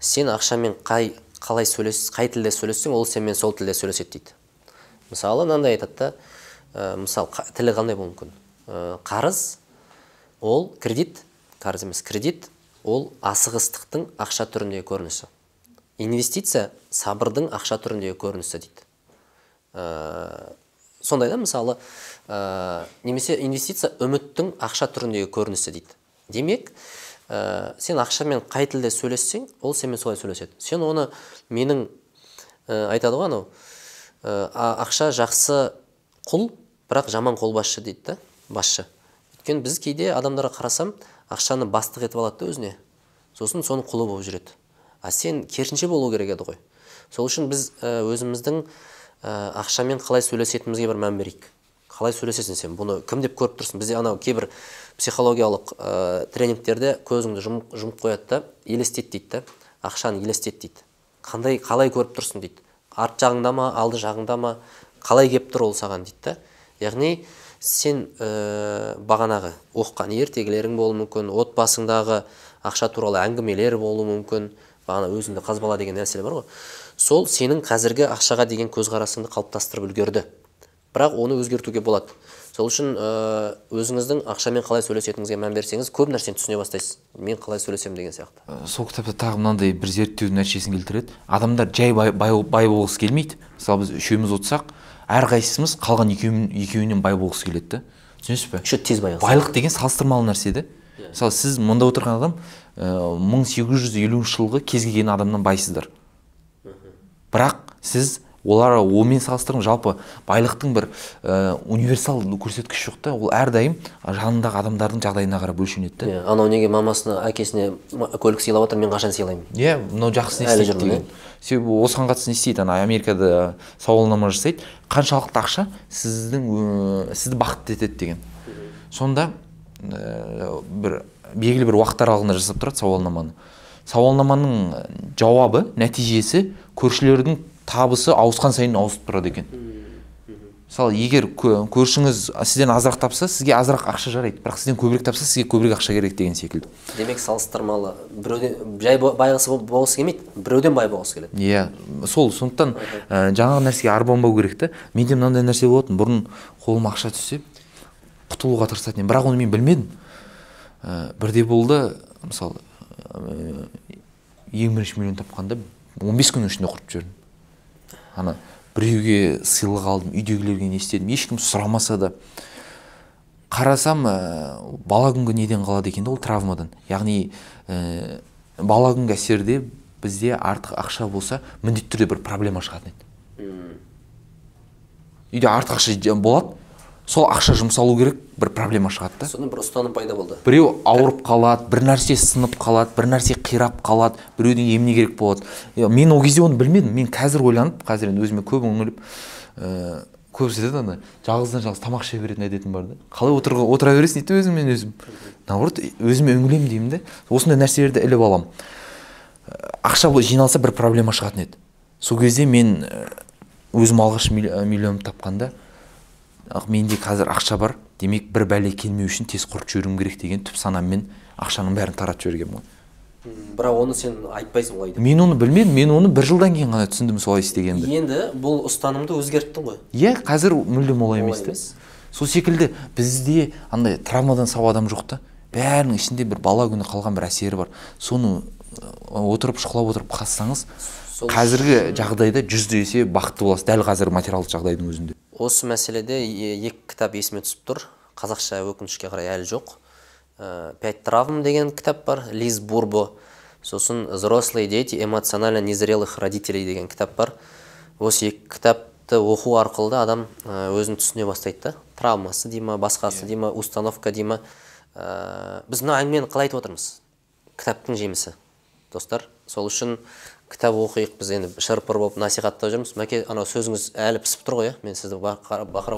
Сен ақшамен қай қалай сөйлес қай тілде сөйлессең ол сенімен сол тілде сөйлеседі дейді. Мысалы мынандай айтады да ә, мысалы тілі қандай болуы мүмкін? Ә, қарыз ол кредит қарыз емес кредит ол асығыстықтың ақша түріндегі көрінісі. Инвестиция сабырдың ақша түріндегі көрінісі дейді. Ә, сондай да мысалы ә, немесе инвестиция үміттің ақша түріндегі көрінісі дейді. Демек ә, сен ақшамен қай тілде сөйлессең ол сенімен солай сөйлеседі. Сен оны менің ә, айтады ғой анау ә, ақша жақсы құл бірақ жаман қолбасшы дейді да басшы. Өйткені біз кейде адамдарға қарасам ақшаны бастық етіп алады да өзіне. Сосын соның құлы болып жүреді. А сен керісінше болу керек еді ғой. Сол үшін біз өзіміздің ақшамен қалай сөйлесетінімізге бір мән берейік. Қалай сөйлесесің сен? Бұны кім деп көріп тұрсың? Бізде анау кейбір психологиялық ә, тренингтерде көзіңді жұмып, жұмып қояды да елестет дейді да. Ақшаны елестет дейді. Қандай қалай көріп тұрсың дейді. Арт жағыңда ма алды жағыңда ма? Қалай келіп тұр ол саған дейді да. Яғни сен ә, бағанағы оқыған ертегілерің болуы мүмкін отбасыңдағы ақша туралы әңгімелер болуы мүмкін бағана өзіңді қазбала деген нәрселер бар ғой. Сол сенің қазіргі ақшаға деген көзқарасыңды қалыптастырып үлгерді. Бірақ оны өзгертуге болады. Сол үшін өзіңіздің ақшамен қалай сөйлесетініңізге мән берсеңіз көп нәрсені түсіне бастайсыз. Мен қалай сөйлесемін деген сияқты. Сол кітапта тағы мынандай бір зерттеудің нәтижесін келтіреді. Адамдар жай бай, бай, бай болғысы келмейді. Мысалы біз үшеуміз отырсақ әрқайсымыз қалған екеуінен бай болғысы келеді да. Түсінесіз ба еще тез байығысы байлық деген салыстырмалы нәрсе да мысалы сіз мұнда отырған адам мың сегіз жүз елуінші жылғы кез келген адамнан байсыздар. Бірақ сіз олар онымен салыстырыңыз жалпы байлықтың бір ә, универсал көрсеткіші жоқ та. Ол әрдайым жанындағы адамдардың жағдайына қарап өлшенеді да yeah, анау неге мамасына әкесіне көлік сыйлап жатыр мен қашан сыйлаймын? Иә yeah, мынау жақсы не істейді деген. Себебі осыған қатысты не істейді ана? Америкада сауалнама жасайды. Қаншалықты ақша сіздің ә, сізді бақытты етеді деген. Сонда ә, бір белгілі бір уақыт аралығында жасап тұрады сауалнаманы. Сауалнаманың жауабы нәтижесі көршілердің табысы ауысқан сайын ауысып тұрады екен. Мысалы егер кө- көршіңіз сізден азырақ тапса сізге азырақ ақша жарайды. Бірақ сізден көбірек тапса сізге көбірек ақша керек деген секілді. Демек салыстырмалы. Біреуден жай байғысы бол- болғысы келмейді. Біреуден бай болғысы келеді. Иә сол сондықтан ә, жаңағы нәрсеге арбанбау керек та менде мынандай нәрсе болатын. Бұрын қолыма ақша түссе құтылуға тырысатын едім. Бірақ оны мен білмедім. Ә, бірде болды мысалы ә, ең бірінші миллион тапқанда 15 күннің ішінде құртып жібердім. Ана біреуге сыйлық алдым үйдегілерге не істедім ешкім сұрамаса да қарасам ә, бала күнгі неден қалады екен ол травмадан. Яғни ә, бала күнгі әсерде бізде артық ақша болса міндетті түрде бір проблема шығатын еді. Үйде артық ақша болады сол ақша жұмсалу керек бір проблема шығады да. Содан бір ұстаным пайда болды. Біреу ауырып қалады бір нәрсе сынып қалады бір нәрсе қирап қалады біреудің еміне керек болады. Мен ол кезде оны білмедім. Мен қазір ойланып қазір енді өзіме көп үңіліп ә, көбісі айтады ана жалғыздан жалғыз тамақ іше беретін әдетім бар да. Қалай отыр, отыра бересің дейді өзіммен өзім. Наоборот өзіме үңілемін деймін да осындай нәрселерді іліп аламын ақша жиналса бір проблема шығатын еді. Сол кезде мен өзім алғаш милли- миллион тапқанда ақ менде қазір ақша бар. Демек бір бәле келмеу үшін тез құртып жіберуім керек деген түп санаммен ақшаның бәрін таратып жібергенмін ғой. Бірақ оны сен айтпайсың олай деп мен оны білмедім. Мен оны бір жылдан кейін ғана түсіндім солай істегенді. Енді бұл ұстанымды өзгерттің ғой. Иә қазір мүлдем олай емес та сол секілді бізде андай травмадан сау адам жоқ та. Бәрінің ішінде бір бала күні қалған бір әсері бар. Соны отырып шұқылап отырып қазсаңыз қазіргі жағдайда жүзде есе бақытты боласыз. Дәл қазіргі материалдық жағдайдың өзінде. Осы мәселеде екі кітап есіме түсіп тұр. Қазақша өкінішке қарай әлі жоқ. Ә, пять травм деген кітап бар лиз бурбо сосын взрослые дети эмоционально незрелых родителей деген кітап бар. Осы екі кітапты оқу арқылы да адам ә, өзін түсіне бастайды да. Травмасы дей ма басқасы дей ма установка дей ма. Ә, біз мына әңгімені қалай айтып отырмыз? Кітаптың жемісі достар. Сол үшін кітап оқиық біз енді шыр-пыр болып насихаттап жүрміз. Мәке анау сөзіңіз әлі пісіп тұр ғой иә? Мен сізді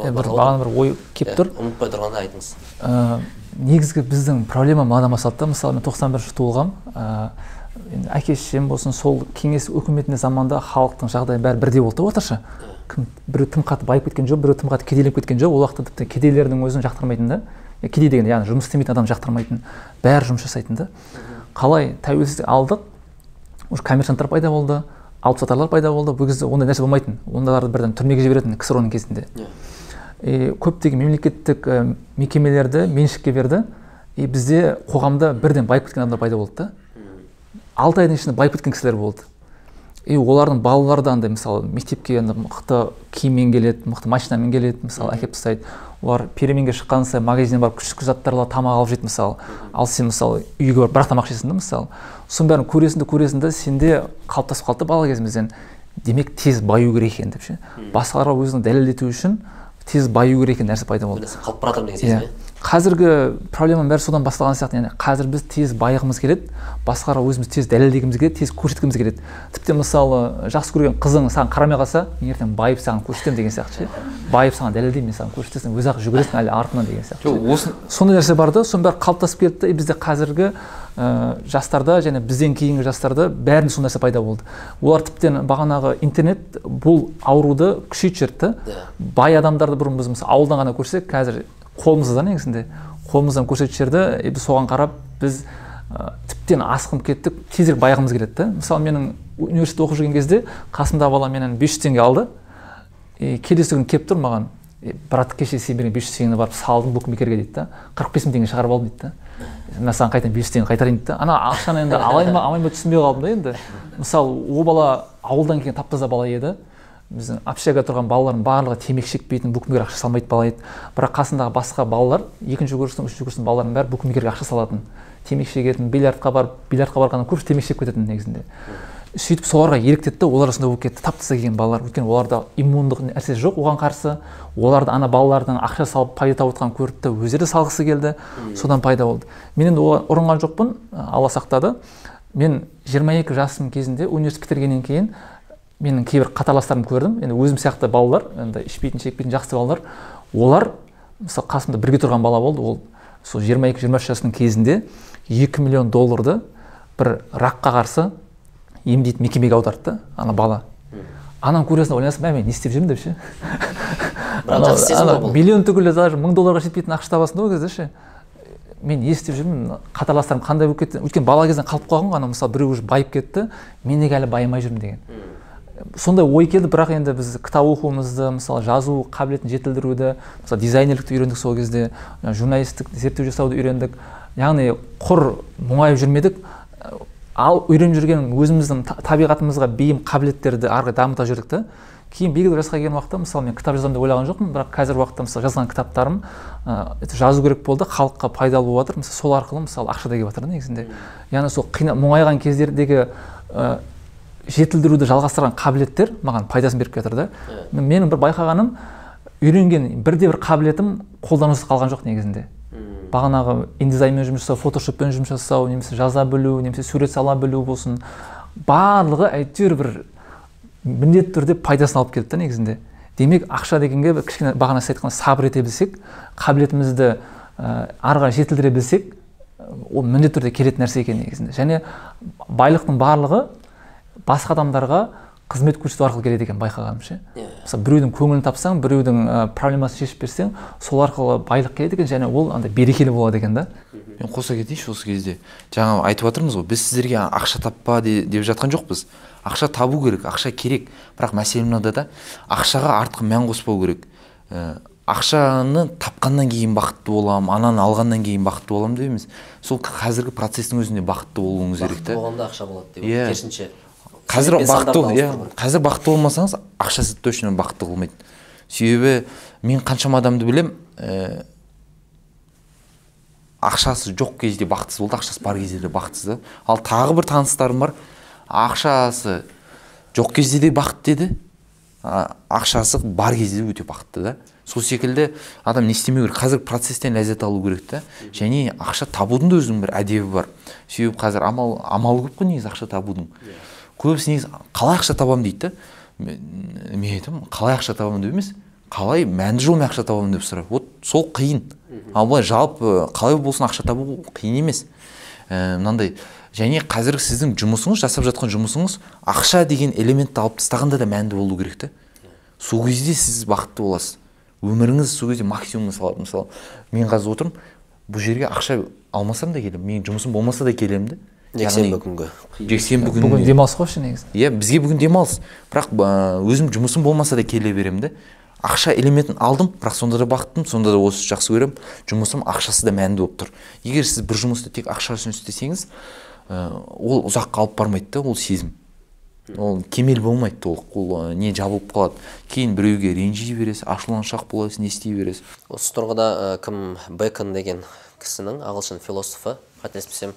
Е, бір бағана бір ой келіп тұр. ұмытпай тұрғанда айтыңыз. Ә, негізгі біздің проблема мынадан басталды да мысалы мен тоқсан бірінші туылғанмын ә, енді әке шешем болсын сол кеңес өкіметінде заманда халықтың жағдайы бәрі бірдей болды да орташа. Кім біреу тым қатты байып кеткен жоқ біреу тым қатты кедейленіп кеткен жоқ. Ол уақытта тіпті кедейлердің өзін жақтырмайтын да. Кедей деген яғни жұмыс істемейтін адам жақтырмайтын бәрі жұмыс жасайтын да. Қалай тәуелсіздік алдық? Уже коммерсанттар пайда болды алыпсатарлар пайда болды. Бұл кезде ондай нәрсе болмайтын. Ондайларды бірден түрмеге жіберетін ксро ның кезінде и көптеген мемлекеттік ә, мекемелерді меншікке берді. И бізде қоғамда бірден байып кеткен адамдар пайда болды да. Алты айдың ішінде байып кеткен кісілер болды. И олардың балалары да андай мысалы мектепке андай мықты киіммен келеді мықты машинамен келеді мысалы әкеліп тастайды. Олар переменге шыққан сайын магазиннен барып күшті заттар алады тамақ алып жейді мысалы. Ал сен мысалы үйге барып бір ақ тамақ ішесің да мысалы. Соның бәрін көресің де көресің да сенде қалыптасып қалды да бала кезімізден. Демек тез баю керек екен деп ше. Басқаларға өзін дәлелдету үшін тез баю керек деген нәрсе пайда болды. Қалып бара жатырмын деген сезім иә. Қазіргі проблеманың бәрі содан басталған сияқты. Яғни қазір біз тез байығымыз келеді басқаларға өзіміз тез дәлелдегіміз келеді тез көрсеткіміз келеді. Тіпті мысалы жақсы көрген қызың саған қарамай қалса мен ертең байып саған көрсетемін деген сияқты ше. Байып саған дәлелдеймін мен саған көрсетесің өзі ақ жүгіресің әлі артынан деген сияқты жоқ осы сондай нәрсе бар да соның бәрі қалыптасып кетті и бізде қазіргі ә, жастарда және бізден кейінгі жастарда бәрінде сол нәрсе пайда болды. Олар тіптен бағанағы интернет бұл ауруды күшейтіп жіберді да. Бай адамдарды бұрын біз мысалы ауылдан ғана көрсек қазір қолымызда да негізінде қолымыздан көрсетіп жіберді и біз соған қарап біз ә, тіптен асқынып кеттік тезірек байығымыз келеді да. Мысалы менің университетте оқып жүрген кезде қасымдағы бала менен 500 теңге алды. И келесі күні келіп тұр маған «Е, брат кеше сен берген бес жүз теңгені барып салдым букмекерге дейді да. Қырық бес мың теңге шығарып алдым дейді да. Мына саған қайтадан бес жүз теңге қайтарайын дейді да. Ана ақшаны енді алайын ба алмайын ба түсінбей қалдым да енді мысалы ол бала ауылдан келген тап таза бала еді. Біздің общага тұрған балалардың барлығы темекі шекпейтін букмекер ақша салмайтын бала еді. Бірақ қасындағы басқа балалар екінші курстың үшінші курстың балаларының бәрі букмекерге ақша салатын темекі шегетін бильярдқа барып бильярдқа барғанда көбісі темекі шегіп кететін негізінде. Сөйтіп соларға еліктеді да олар сондай болып кетті. Тап таза келген балалар. Өйткені оларда иммундық нәрсе жоқ оған қарсы. Оларды ана балалардың ақша салып пайда тауып жатқанын көрді да өздері де салғысы келді. Содан пайда болды. Мен енді оған ұрынған жоқпын алла сақтады. Мен 22 жасым кезінде университет бітіргеннен кейін менің кейбір қатарластарымды көрдім. Енді өзім сияқты балалар енді ішпейтін шекпейтін жақсы балалар олар мысалы қасымда бірге тұрған бала болды. Ол сол 22-23 жасының кезінде 2 миллион долларды бір ракқа қарсы емдейтін мекемеге аударды да ана бала. Ананы көресің ойланасың мә мен не істеп жүрмін? деп ше. Миллион түгілі даже мың долларға жетпейтін ақша табасың да ол кезде ше. Мен не істеп жүрмін? қатарластарым қандай болып кетті? Өйткені бала кезден қалып қойған ғой ана мысалы біреу уже байып кетті мен неге әлі байымай жүрмін? деген. Сондай ой келді бірақ енді біз кітап оқуымызды мысалы жазу қабілетін жетілдіруді мысалы дизайнерлікті үйрендік сол кезде журналистік зерттеу жасауды үйрендік. Яғни құр мұңайып жүрмедік. Ал үйреніп жүрген өзіміздің табиғатымызға бейім қабілеттерді ары қарай дамыта жүрдік та. Кейін белгілі жасқа келген уақытта мысалы мен кітап жазамын деп ойлаған жоқпын бірақ қазіргі уақытта мысалы жазған кітаптарым ә, жазу керек болды халыққа пайдалы болып жатыр мысалы сол арқылы мысалы ақша да келіп жатыр да негізінде. Яғни сол қина мұңайған кездердегі ә, жетілдіруді жалғастырған қабілеттер маған пайдасын беріп жатыр да. Менің бір байқағаным үйренген бірде бір қабілетім қолданусыз қалған жоқ негізінде. Бағанағы индизайнмен жұмыс жасау фотошоппен жұмыс жасау немесе жаза білу немесе сурет сала білу болсын. Барлығы әйтеуір бір міндетті түрде пайдасын алып келді да негізінде. Демек ақша дегенге бір кішкене бағана сіз айтқан сабыр ете білсек қабілетімізді ә, ары қарай жетілдіре білсек ол міндетті түрде келетін нәрсе екен негізінде. Және байлықтың барлығы басқа адамдарға қызмет көрсету арқылы келеді екен байқағаным ше? Иә. Мысалы біреудің көңілін тапсаң біреудің ә, проблемасын шешіп берсең сол арқылы байлық келеді екен және ол андай берекелі болады екен да. Мен қоса кетейінші осы кезде. Жаңа айтып жатырмыз ғой біз сіздерге ақша таппа де- деп жатқан жоқпыз. Ақша табу керек ақша керек. Бірақ мәселе мынада да ақшаға артық мән қоспау керек. Ә, ақшаны тапқаннан кейін бақытты боламын ананы алғаннан кейін бақытты боламын деп емес. Сол қазіргі процестің өзінде бақытты болуыңыз керек бақытты та. болғанда ақша болады деп Иә. керісінше. Қазір бақытты иә. қазір бақытты болмасаңыз ақша сізді точно бақытты қылмайды. Себебі мен қаншама адамды білем ә, ақшасы жоқ кезде бақытсыз болды ақшасы бар кезде де бақытсыз. Да ал тағы бір таныстарым бар. Ақшасы жоқ кезде де бақытты еді ақшасы бар кезде де өте бақытты да. Сол секілді адам не істемеу керек. Қазір процесстен ләззат алу керек та. Және ақша табудың да өзінің бір әдебі бар. Себебі қазір амал амалы көп қой негізі ақша табудың. Көбісі негізі қалай ақша табамын дейді да. Мен, айтамын қалай ақша табамын деп емес қалай мәнді жолмен ақша табамын деп сұрайды вот сол қиын. Ал былай жалпы қалай болсын ақша табу қиын емес. Ә, мынандай. Және қазір сіздің жұмысыңыз жасап жатқан жұмысыңыз ақша деген элементті алып тастағанда да мәнді болу керек та. Сол кезде сіз бақытты боласыз. Өміріңіз сол кезде максимумға салады. Мысалы мен қазір отырмын бұл жерге ақша алмасам да келемін менің жұмысым болмаса да келемін да. Жексенбі күнгі? Жексенбі күні бүгін демалыс қой вообще негізі. Иә бізге бүгін демалыс. Бірақ ә, өзім жұмысым болмаса да келе беремін да ақша элементін алдым бірақ сонда да бақыттымын сонда да осы жақсы көремін. Жұмысым ақшасы да мәнді болып тұр. Егер сіз бір жұмысты тек ақша үшін істесеңіз ә, ол ұзаққа алып бармайды да ол сезім. Ол кемел болмайды толық ол ә, не жабылып қалады. Кейін біреуге ренжи бересіз ашуланшақ боласыз не істей бересіз. Осы тұрғыда ә, кім бекон деген кісінің ағылшын философы қателеспесем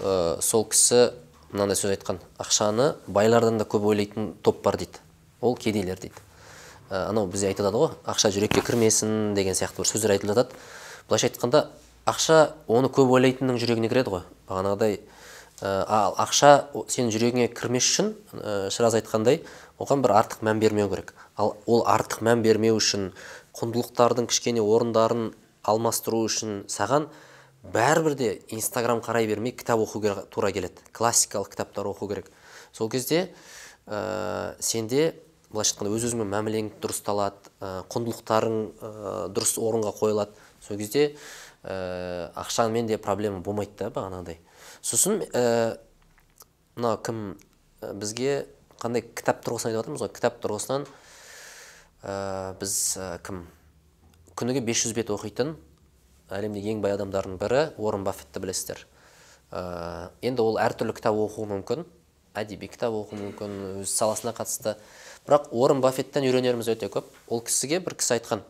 ә, сол кісі мынандай сөз айтқан ақшаны байлардан да көп ойлайтын топ бар дейді. Ол кедейлер дейді. Ә, анау бізде айтылады ғой ақша жүрекке кірмесін деген сияқты бір сөздер айтылып жатады былайша айтқанда ақша оны көп ойлайтынның жүрегіне кіреді ғой бағанағыдай ә, ақша сенің жүрегіңе кірмес үшін ә, шыраз айтқандай оған бір артық мән бермеу керек ал ол артық мән бермеу үшін құндылықтардың кішкене орындарын алмастыру үшін саған бәрібір де инстаграм қарай бермей кітап оқуға тура келеді. Классикалық кітаптар оқу керек. Сол кезде ә, сенде былайша айтқанда өз өзіңмен мәмілең дұрысталады ә, құндылықтарың ә, дұрыс орынға қойылады. Сол кезде ә, ақшамен де проблема болмайды да бағанағыдай. Сосын ә, мына кім ә, бізге қандай кітап тұрғысынан айтып жатырмыз ғой? Кітап тұрғысынан ә, біз ә, кім? Күніге 500 бет оқитын әлемдегі ең бай адамдардың бірі уоррен баффетті білесіздер. Ә, енді ол әртүрлі кітап оқуы мүмкін әдеби кітап оқуы мүмкін өз саласына қатысты. Бірақ уоррен баффеттен үйренеріміз өте көп. Ол кісіге бір кісі айтқан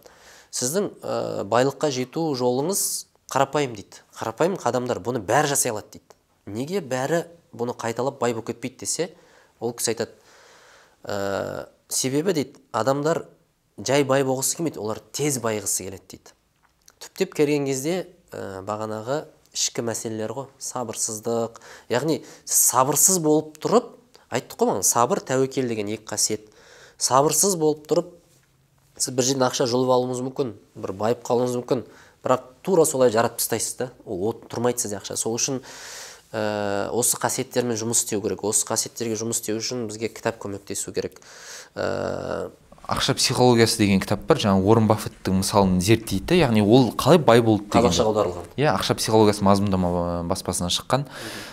сіздің ә, байлыққа жету жолыңыз қарапайым дейді. Қарапайым адамдар бұны бәрі жасай алады дейді. Неге бәрі бұны қайталап бай болып кетпейді десе ол кісі айтады ә, себебі дейді адамдар жай бай болғысы келмейді олар тез байығысы келеді дейді. Түптеп келген кезде ә, бағанағы ішкі мәселелер ғой. Сабырсыздық. Яғни сабырсыз болып тұрып айттық қой сабыр тәуекел деген екі қасиет. Сабырсыз болып тұрып сіз бір жерден ақша жұлып алуыңыз мүмкін бір байып қалуыңыз мүмкін. Бірақ тура солай жаратып тастайсыз да. Ол от тұрмайды сізде ақша. Сол үшін ә, осы қасиеттермен жұмыс істеу керек. Осы қасиеттерге жұмыс істеу үшін бізге кітап көмектесу керек. Ә, ақша психологиясы деген кітап бар жаңағы уоррен баффеттің мысалын зерттейді яғни ол қалай бай болды деген. Қазақшаға аударылған. Иә ақша психологиясы мазмұндама баспасынан шыққан.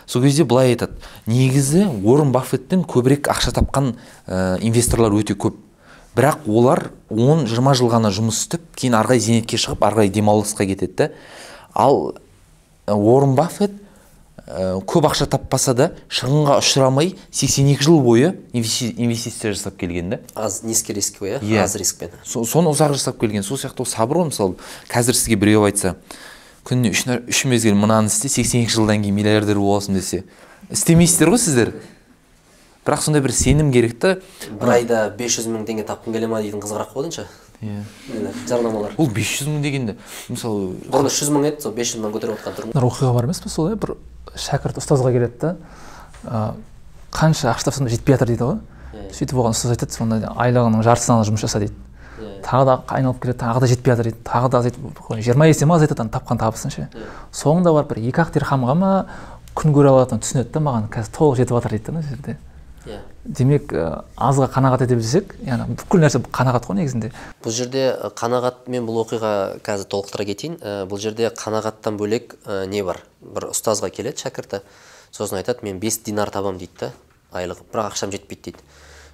Сол кезде былай айтады. Негізі уоррен баффеттен көбірек ақша тапқан ә, инвесторлар өте көп. Бірақ олар 10-20 жыл ғана жұмыс істеп кейін ары қарай зейнетке шығып ары қарай демалысқа кетеді да ал уоррен баффет ә, көп ақша таппаса да шығынға ұшырамай 82 жыл бойы инвестиция жасап келген да. аз низкий рисковый иә? Иә. аз рискпен Со- соны ұзақ жасап келген. Сол сияқты ол сабыр ғой мысалы. Қазір сізге біреу айтса күніне үш, үш мезгіл мынаны істе 82 жылдан кейін миллиардер боласың десе. Істемейсіздер ғой сіздер. Бірақ сондай бір сенім керек та. Бір айда 500 мың теңге тапқым келе ма дейтін қызығырақ қой дейінші иә. Жарнамалар. Ол 500 мың дегенде мысалы бұрын үш жүз мың еді сол бес жүз мың көтеріп отқан тұрмын бір оқиға бар емес пе сол иә? Бір шәкірт ұстазға келеді да ә, қанша ақша тапсам да жетпей жатыр дейді ғой. Иә. сөйтіп оған ұстаз айтады сонда айлығының жартысынан жұмыс жаса дейді. Иә. тағы да айналып келеді тағы да жетпей жатыр дейді. Тағы да азайтып жиырма есе ма азайтады ана тапқан табысын ше. Соңында барып бір екі ақ дирхамға ма күн көре алатынын түсінеді да маған қазір толық жетіп жатыр дейді да мына жерде. Демек ә, азға қанағат ете білсек яғни бүкіл нәрсе қанағат қой негізінде. Бұл жерде ы, қанағат мен бұл оқиға қазір толықтыра кетейін. Ә, бұл жерде қанағаттан бөлек не бар? Бір ұстазға келеді шәкірті. Сосын айтады мен 5 динар табамын дейді да айлығы бірақ ақшам жетпейді дейді.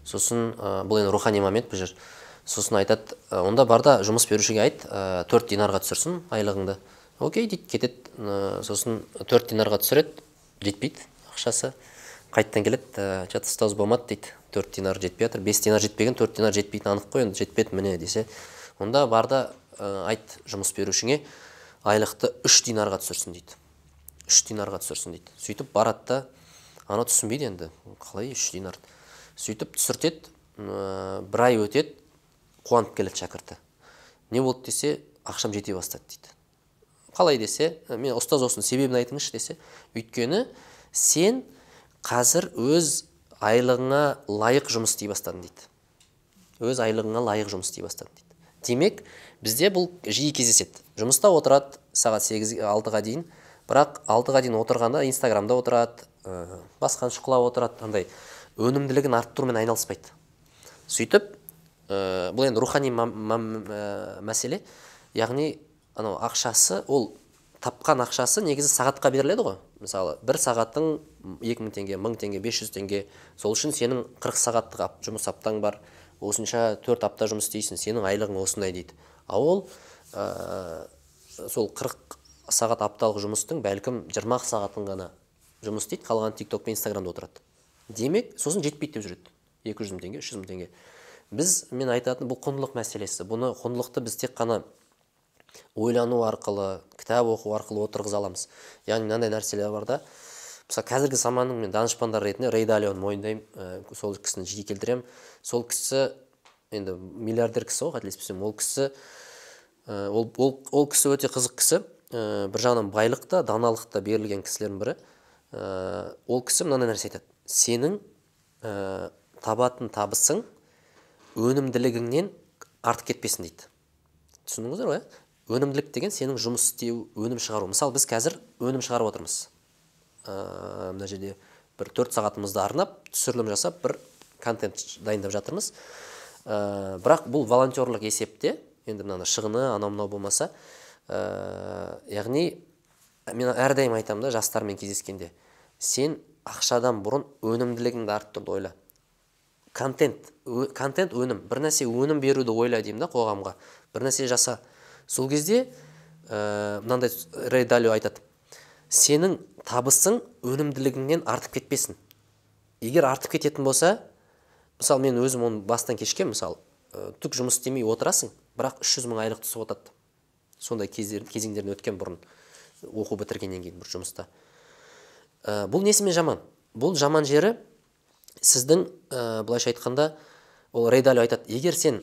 Сосын бұл енді рухани момент бұл жер. Сосын айтады «Ә, онда бар да жұмыс берушіге айт төрт динарға түсірсін айлығыңды окей дейді кетеді. Сосын төрт динарға түсіреді жетпейді ақшасы. Қайтадан келеді что то ұстаз болмады дейді төрт динар жетпей жатыр. Бес динар жетпеген төрт динар жетпейтіні анық қой енді жетпеді міне десе. Онда бар да ә, айт жұмыс берушіңе айлықты үш динарға түсірсін дейді. Үш динарға түсірсін дейді. Сөйтіп барады да анау түсінбейді енді қалай үш динар. Сөйтіп түсіртеді ә, бір ай өтеді қуанып келеді шәкірті. Не болды десе ақшам жете бастады дейді. Қалай десе «Ә, мен ұстаз осының себебін айтыңызшы десе өйткені сен қазір өз айлығыңа лайық жұмыс істей бастадың дейді. Өз айлығыңа лайық жұмыс істей бастадың дейді. Демек бізде бұл жиі кездеседі. Жұмыста отырады сағат сегіз алтыға дейін. Бірақ алтыға дейін отырғанда инстаграмда отырады ә, басқаны шұқылап отырады андай өнімділігін арттырумен айналыспайды. Сөйтіп ә, бұл енді рухани мәселе. Яғни анау ақшасы ол тапқан ақшасы негізі сағатқа беріледі ғой. Мысалы бір сағаттың мың теңге мың теңге бес жүз теңге. Сол үшін сенің қырық сағаттық ап- жұмыс аптаң бар. Осынша төрт апта жұмыс істейсің сенің айлығың осындай дейді. Ал ол ә, сол қырық сағат апталық жұмыстың бәлкім жиырма сағатын ғана жұмыс істейді қалғаны тик ток пен инстаграмда отырады. Демек сосын жетпейді деп жүреді. екі жүз мың теңге үш жүз мың теңге. Біз мен айтатын бұл құндылық мәселесі бұны құндылықты біз тек қана ойлану арқылы кітап оқу арқылы отырғыза аламыз. Яғни мынандай нәрселер бар да. Мысалы қазіргі заманның мен данышпандары ретінде рей далионы мойындаймын. Ә, сол кісіні жиі келтіремін. Сол кісі енді миллиардер кісі ғой қателеспесем. Ол кісі ә, ол, ол, ол кісі өте қызық кісі. Ә, бір жағынан байлық та даналық та берілген кісілердің бірі. Ә, ол кісі мынандай нәрсе айтады. Сенің ә, табатын табысың өнімділігіңнен артып кетпесін дейді. Түсіндіңіздер ғой иә өнімділік деген сенің жұмыс істеу өнім шығару. Мысалы біз қазір өнім шығарып отырмыз. Ә, мына жерде бір төрт сағатымызды арнап түсірілім жасап бір контент дайындап жатырмыз. Ә, бірақ бұл волонтерлық есепте енді мынаны шығыны анау мынау болмаса ә, яғни мен әрдайым айтамын да жастармен кездескенде сен ақшадан бұрын өнімділігіңді арттыруды ойла. Контент ө- контент өнім. Бір нәрсе өнім беруді ойла деймін да қоғамға. Бір нәрсе жаса сол кезде ә, мынандай рей далио айтады. Сенің табысың өнімділігіңнен артып кетпесін. Егер артып кететін болса мысалы мен өзім оны бастан кешкен мысалы ә, түк жұмыс істемей отырасың бірақ үш жүз мың айлық түсіп отырады сондай кезеңдерден өткен бұрын оқу бітіргеннен кейін бір жұмыста. Ә, бұл несімен жаман? Бұл жаман жері сіздің ә, былайша айтқанда ол рейдалио айтады. Егер сен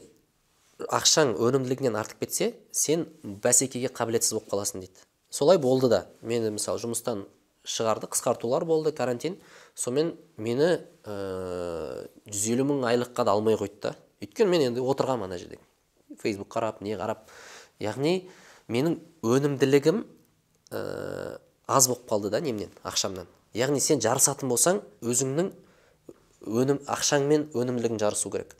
ақшаң өнімділігінен артып кетсе сен бәсекеге қабілетсіз болып қаласың дейді. Солай болды да. Мені мысалы жұмыстан шығарды қысқартулар болды карантин. Сонымен мені жүз елу мың айлыққа да алмай қойды да. Өйткені мен енді отырғанмын ана жерде фейсбук қарап не қарап. Яғни менің өнімділігім ә, аз болып қалды да немнен ақшамнан. Яғни сен жарысатын болсаң өзіңнің өнім ақшаңмен өнімділігің жарысу керек.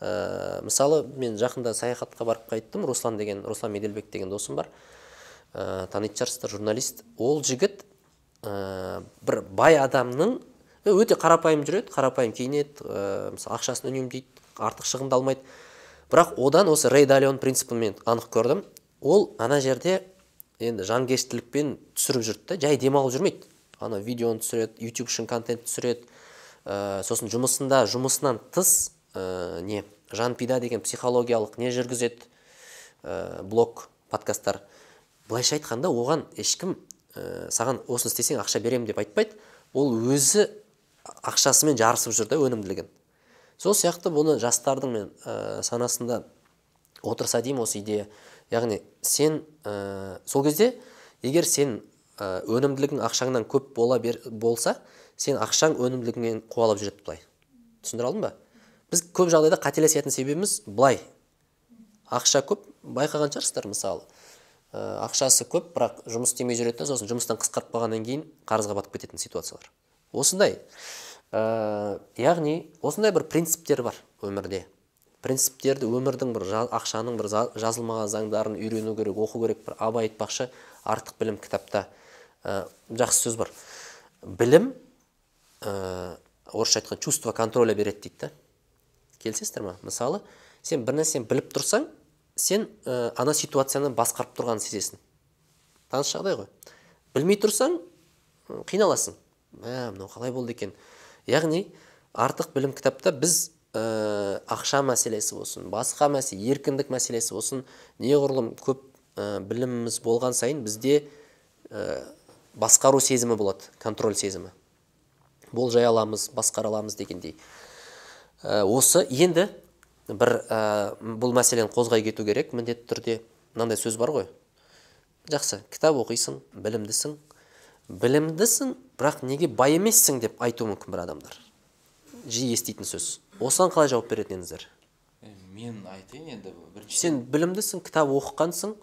Ә, мысалы мен жақында саяхатқа барып қайттым. Руслан деген руслан меделбек деген досым бар. Ә, танитын шығарсыздар журналист. Ол жігіт ә, бір бай адамның өте қарапайым жүреді қарапайым киінеді ә, мысалы ақшасын үнемдейді артық шығындалмайды бірақ одан осы рей далион принципін мен анық көрдім. Ол ана жерде енді жанкештілікпен түсіріп жүрді да жай демалып жүрмейді. Ана видеоны түсіреді ютуб үшін контент түсіреді. Ә, сосын жұмысында жұмысынан тыс ә, не жанпида деген психологиялық не жүргізеді ә, блог подкасттар. Былайша айтқанда оған ешкім ә, саған осыны істесең ақша беремін деп айтпайды. Ол өзі ақшасымен жарысып жүр да өнімділігін. Сол сияқты бұны жастардың мен ә, санасында отырса деймін осы идея. Яғни сен ә, сол кезде егер сен ә, өнімділігің ақшаңнан көп бола бер, болса сен ақшаң өнімділігіңнен қуалап жүреді былай. Түсіндіре алдым ба? Көп жағдайда қателесетін себебіміз былай. Ақша көп байқаған шығарсыздар мысалы. Ә, ақшасы көп бірақ жұмыс істемей жүреді сосын жұмыстан қысқарып қалғаннан кейін қарызға батып кететін ситуациялар. Осындай. Ә, яғни осындай бір принциптер бар өмірде. Принциптерді өмірдің бір ақшаның бір жазылмаған заңдарын үйрену керек оқу керек бір абай айтпақшы артық білім кітапта. Ә, жақсы сөз бар. Білім ә, орысша айтқан чувство контроля береді дейді келісесіздер ма? Мысалы сен бір нәрсені біліп тұрсаң сен ә, ана ситуацияны басқарып тұрғанын сезесің. Таныс жағдай ғой. Білмей тұрсаң қиналасың. Мә мынау қалай болды екен? Яғни артық білім кітапта біз ә, ақша мәселесі болсын басқа мәселе еркіндік мәселесі болсын неғұрлым көп ә, біліміміз болған сайын бізде ә, басқару сезімі болады контроль сезімі. Болжай аламыз басқара аламыз дегендей. Осы енді бір ә, бұл мәселені қозғай кету керек. Міндетті түрде мынандай сөз бар ғой. Жақсы кітап оқисың білімдісің. Білімдісің бірақ неге бай емессің деп айтуы мүмкін бір адамдар. Жиі еститін сөз. Осыған қалай жауап беретін едіңіздер? Мен айтайын енді бірінші сен білімдісің кітап оқығансың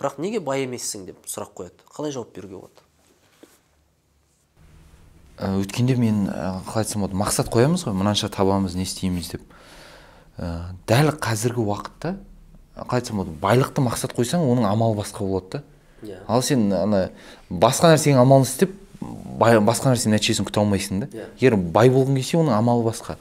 бірақ неге бай емессің деп сұрақ қояды? Қалай жауап беруге болады? Өткенде мен қалай айтсам болады мақсат қоямыз ғой мынанша табамыз не істейміз деп. Ә, дәл қазіргі уақытта қалай айтсам болады байлықты мақсат қойсаң оның амалы басқа болады да. Иә. Ал сен ана басқа нәрсенің амалын істеп басқа нәрсенің нәтижесін күте алмайсың да. Иә. егер бай болғың келсе оның амалы басқа.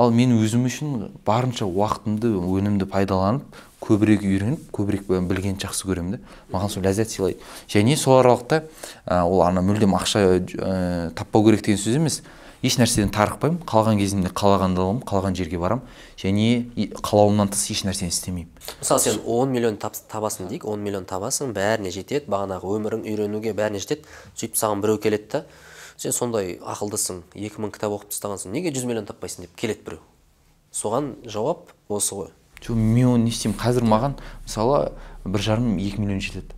Ал мен өзім үшін барынша уақытымды өнімді пайдаланып көбірек үйреніп көбірек білгенді жақсы көремін да. Маған сол ләззат сыйлайды. Және сол аралықта ол ана мүлдем ақша ә, таппау керек деген сөз емес. Еш нәрседен тарықпаймын. Қалған кезімде қалағанды аламын қалаған жерге барамын. Және қалауымнан тыс еш нәрсені істемеймін. Мысалы сен 10 миллион табасың дейік 10 миллион табасың бәріне жетеді. Бағанағы өмірің үйренуге бәріне жетеді. Сөйтіп саған біреу келеді да сен сондай ақылдысың екі мың кітап оқып тастағансың неге 100 миллион таппайсың? деп келеді біреу. Соған жауап осы ғой. Жоқ мен оны не істеймін қазір маған мысалы бір жарым екі миллион жетеді.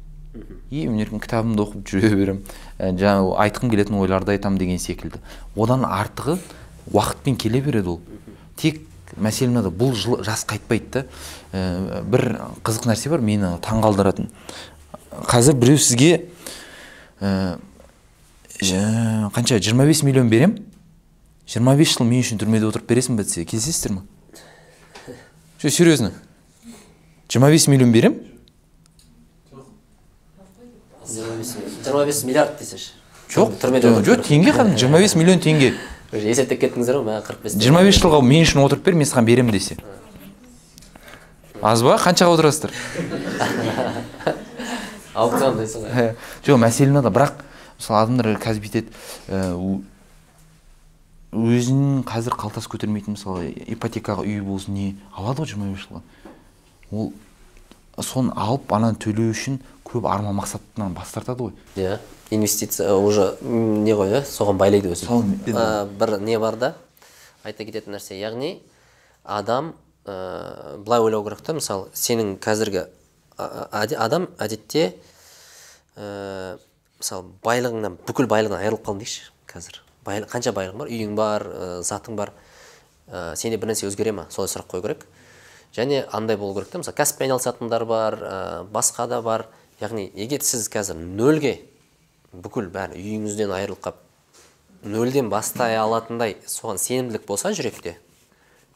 И мен кітабымды оқып жүре беремін. Ә, жаңағы айтқым келетін ойларды айтамын деген секілді. Одан артығы уақытпен келе береді ол. Тек мәселе мынада бұл жыл жас қайтпайды да. Ә, бір қызық нәрсе бар мені таңғалдыратын. Қазір біреу сізге ә, қанша 25 миллион берем? 25 жыл мен үшін түрмеде отырып бересің ба десе келісесіздер ма жоқ серьезно? 25 миллион берем? Жиырма бес миллиард десеңші жоқ түрмеде жоқ теңге жиырма бес миллион теңге. Есептеп кеттіңіздер ғой маған қырық бес жиырма бес жылға мен үшін отырып бер мен саған беремін десе. Аз ба? Қаншаға отырасыздар? Аукцион дейсің ғой жоқ мәселе мынада бірақ мысалы адамдар қазір бүйтеді өзінің қазір қалтасы көтермейтін мысалы ипотекаға үй болсын не алады ғой жиырма бес жылға. Ол соны алып ананы төлеу үшін көп арман мақсаттан бас тартады ғой. Иә инвестиция уже не ғой иә соған байлайды өзін Сол, ә, бір не бар да айта кететін нәрсе яғни адам ә, былай ойлау керек та мысалы сенің қазіргі адам әдетте ә, мысалы байлығыңнан бүкіл байлығынан айырылып қалдың дейікші қазір. Байлы, қанша байлығың бар? Үйің бар ә, затың бар. Ә, сенде бір нәрсе өзгере ма? Солай сұрақ қою керек. Және андай болу керек та мысалы кәсіппен айналысатындар бар ә, басқа да бар. Яғни егер сіз қазір нөлге бүкіл бәрі үйіңізден айырылып қалып нөлден бастай алатындай соған сенімділік болса жүректе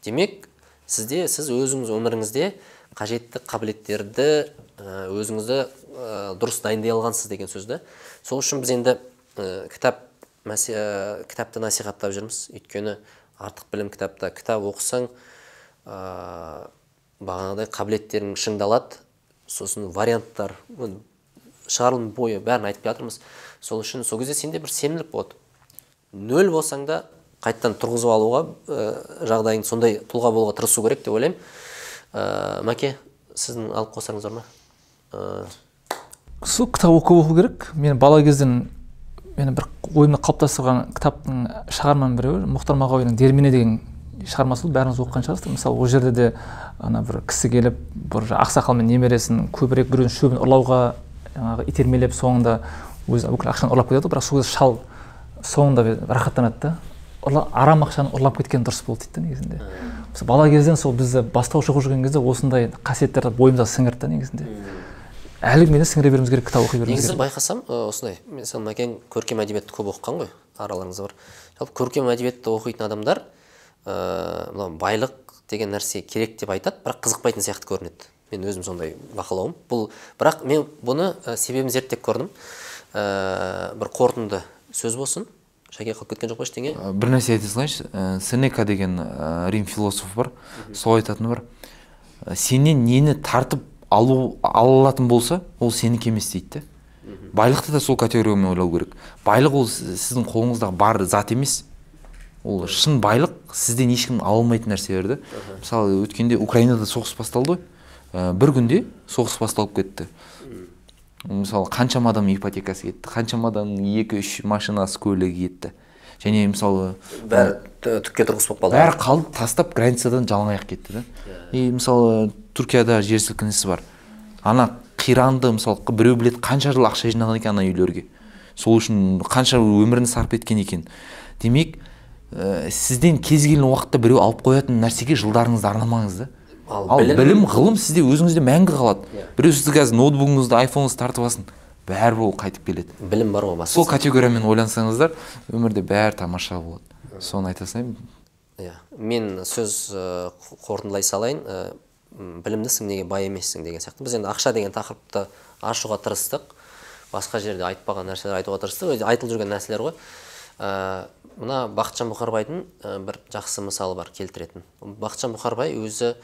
демек сізде сіз өзіңіз өміріңізде қажетті қабілеттерді өзіңізді дұрыс дайындай алғансыз деген сөз да сол үшін біз енді ә, кітап ә, кітапты насихаттап жүрміз. Өйткені артық білім кітапта кітап оқысаң ә, бағанағыдай қабілеттерің шыңдалады. Сосын варианттар шығарылым бойы бәрін айтып жатырмыз. Сол үшін сол кезде сенде бір сенімділік болады. Нөл болсаң да қайтадан тұрғызып алуға ә, жағдайың сондай тұлға болуға тырысу керек деп ойлаймын. Ә, мәке сіздің алып қосарыңыз бар ма? Ә, сол кітап оқу оқу керек. Мен бала кезден мені бір ойымда қалыптастырған кітаптың шығарманың біреуі мұхтар мағауиннің дермене деген шығармасы болды бәріңіз оқыған шығарсыздар. Мысалы ол жерде де ана бір кісі келіп бір ақсақал мен немересін көбірек біреудің шөбін ұрлауға жаңағы итермелеп соңында өзі бүкіл ақшаны ұрлап кетеді бірақ сол кезде шал соңында рахаттанады да. Арам ақшаны ұрлап кеткен дұрыс болды дейді да негізінде. Бала кезден сол бізді бастауыш оқып жүрген кезде осындай қасиеттерді бойымызға сіңірді да негізінде. Әлі күнге сіңіре беруіміз керек кітап оқи беруіміз негізі керек. байқасам осындай мысалы мәкең көркем әдебиетті көп оқыған ғой араларыңызда бар. Жалпы көркем әдебиетті оқитын адамдар ыыы мынау байлық деген нәрсе керек деп айтады бірақ қызықпайтын сияқты көрінеді. Мен өзім сондай бақылауым бұл бірақ мен бұны ә, себебін зерттеп көрдім. Ә, бір қорытынды сөз болсын. Шәке қалып кеткен жоқ па ештеңе? Бір нәрсе айта салайыншы. Ә, сенека деген ә, рим философы бар. Сол айтатыны бар. Ә, сенен нені тартып алу ала алатын болса ол сенікі емес дейді да байлықты да сол категориямен ойлау керек. Байлық ол сіздің қолыңыздағы бар зат емес. Ол шын байлық сізден ешкім ала алмайтын нәрселер да мысалы өткенде украинада соғыс басталды ғой. Ә, бір күнде соғыс басталып кетті. Мысалы қаншама адам ипотекасы кетті қаншама адамның екі үш машинасы көлігі кетті. Және мысалы бәрі түкке тұрғысыз болып қалды. бәрі қалды тастап границадан жалаң аяқ кетті да и мысалы түркияда жер сілкінісі бар. Ана қиранды мысалы біреу біледі қанша жыл ақша жинаған екен ана үйлерге. Сол үшін қанша өмірін сарп еткен екен. Демек ә, сізден кез келген уақытта біреу алып қоятын нәрсеге жылдарыңызды арнамаңыз да. Ал ал білім- білім ғылым сізде өзіңізде мәңгі қалады. Біреу сізді қазір ноутбугыңызды айфоныңызды тартып алсын бәрібір ол қайтып келеді. Білім бар ғой сол категориямен ойлансаңыздар өмірде бәрі тамаша болады. Соны айта салайын. Иә. Мен сөз ә, қорытындылай салайын. М, білімдісің неге бай емессің деген сияқты. Біз енді ақша деген тақырыпты ашуға тырыстық. Басқа жерде айтпаған нәрселер айтуға тырыстық. Өзі айтылып жүрген нәрселер ғой. Ә, мына бақытжан бұқарбайдың ә, бір жақсы мысалы бар келтіретін. Бақытжан бұқарбай өзі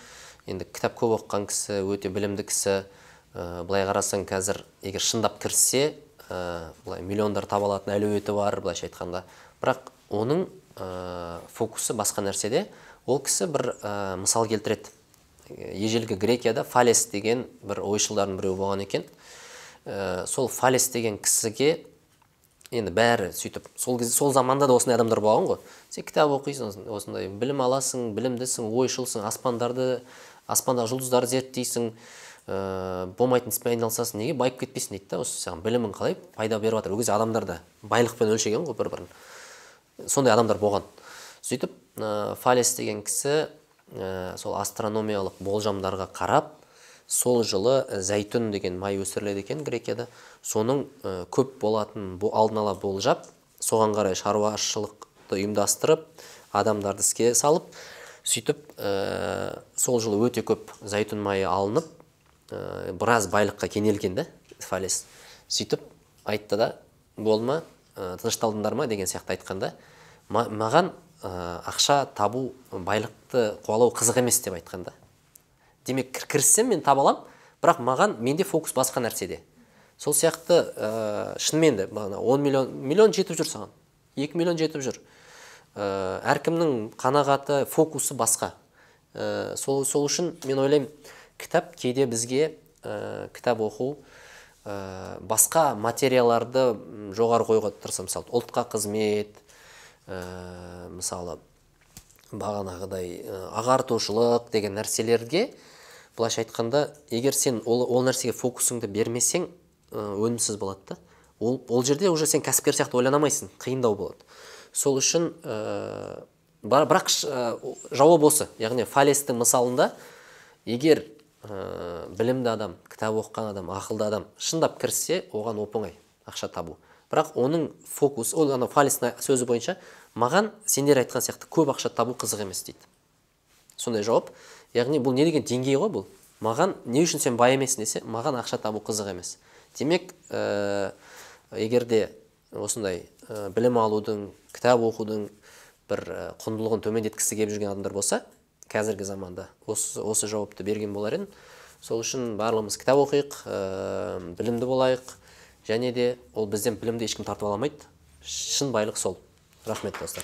енді кітап көп оқыған кісі өте білімді кісі. Ә, былай қарасаң қазір егер шындап кіріссе ә, былай миллиондар таба алатын әлеуеті бар былайша айтқанда. Бірақ оның ә, фокусы басқа нәрседе. Ол кісі бір ә, мысал келтіреді. Ежелгі грекияда фалес деген бір ойшылдардың біреуі болған екен. Ә, сол фалес деген кісіге енді бәрі сөйтіп сол кезде сол заманда да осындай адамдар болған ғой. Сен кітап оқисың осындай білім аласың білімдісің ойшылсың аспандарды аспандағы жұлдыздарды зерттейсің ә, болмайтын іспен айналысасың. Неге? Байып кетпейсің дейді да осы саған білімің қалай пайда беріп жатыр. Ол кезде адамдар да байлықпен өлшеген ғой бір бірін сондай адамдар болған. Сөйтіп ә, фалес деген кісі ә, сол астрономиялық болжамдарға қарап сол жылы зәйтүн деген май өсіріледі екен грекияда. Соның ә, көп болатын бо- алдын ала болжап соған қарай шаруашылықты ұйымдастырып адамдарды іске салып сөйтіп ә, сол жылы өте көп зәйтүн майы алынып ә, біраз байлыққа кенелген да фалес сөйтіп айтты да болды ма? Ә, тынышталдыңдар ма? деген сияқты айтқанда «Ма- маған ә, ақша табу байлықты қуалау қызық емес деп айтқан да. Демек кір- кіріссем мен таба аламын бірақ маған менде фокус басқа нәрседе. Сол сияқты ә, шынымен де бағана 10 миллион миллион жетіп жүр саған 2 миллион жетіп жүр. Ә, әркімнің қанағаты фокусы басқа. Ә, сол, сол үшін мен ойлаймын кітап кейде бізге ә, кітап оқу ә, басқа материалдарды м, жоғары қоюға тырысамын. Мысалы ұлтқа қызмет ә, мысалы бағанағыдай ә, ағартушылық деген нәрселерге былайша айтқанда егер сен ол, ол нәрсеге фокусыңды бермесең ә, өнімсіз болады да. Ол, ол жерде уже сен кәсіпкер сияқты ойлана алмайсың қиындау болады. Сол үшін ә, бірақ ә, жауап осы. Яғни фалестің мысалында егер ә, білімді адам кітап оқыған адам ақылды адам шындап кіріссе оған оп оңай ақша табу. Бірақ оның фокус ол ана фалистің сөзі бойынша маған сендер айтқан сияқты көп ақша табу қызық емес дейді. Сондай жауап. Яғни бұл не деген деңгей ғой бұл? Маған не үшін сен бай емессің десе маған ақша табу қызық емес. Демек ә, егер де осындай ә, білім алудың кітап оқудың бір ә, құндылығын төмендеткісі келіп жүрген адамдар болса қазіргі заманда осы, осы жауапты берген болар едім сол үшін барлығымыз кітап оқиық ә, білімді болайық және де ол бізден білімді ешкім тартып ала алмайды. Шын байлық сол. Рахмет достар.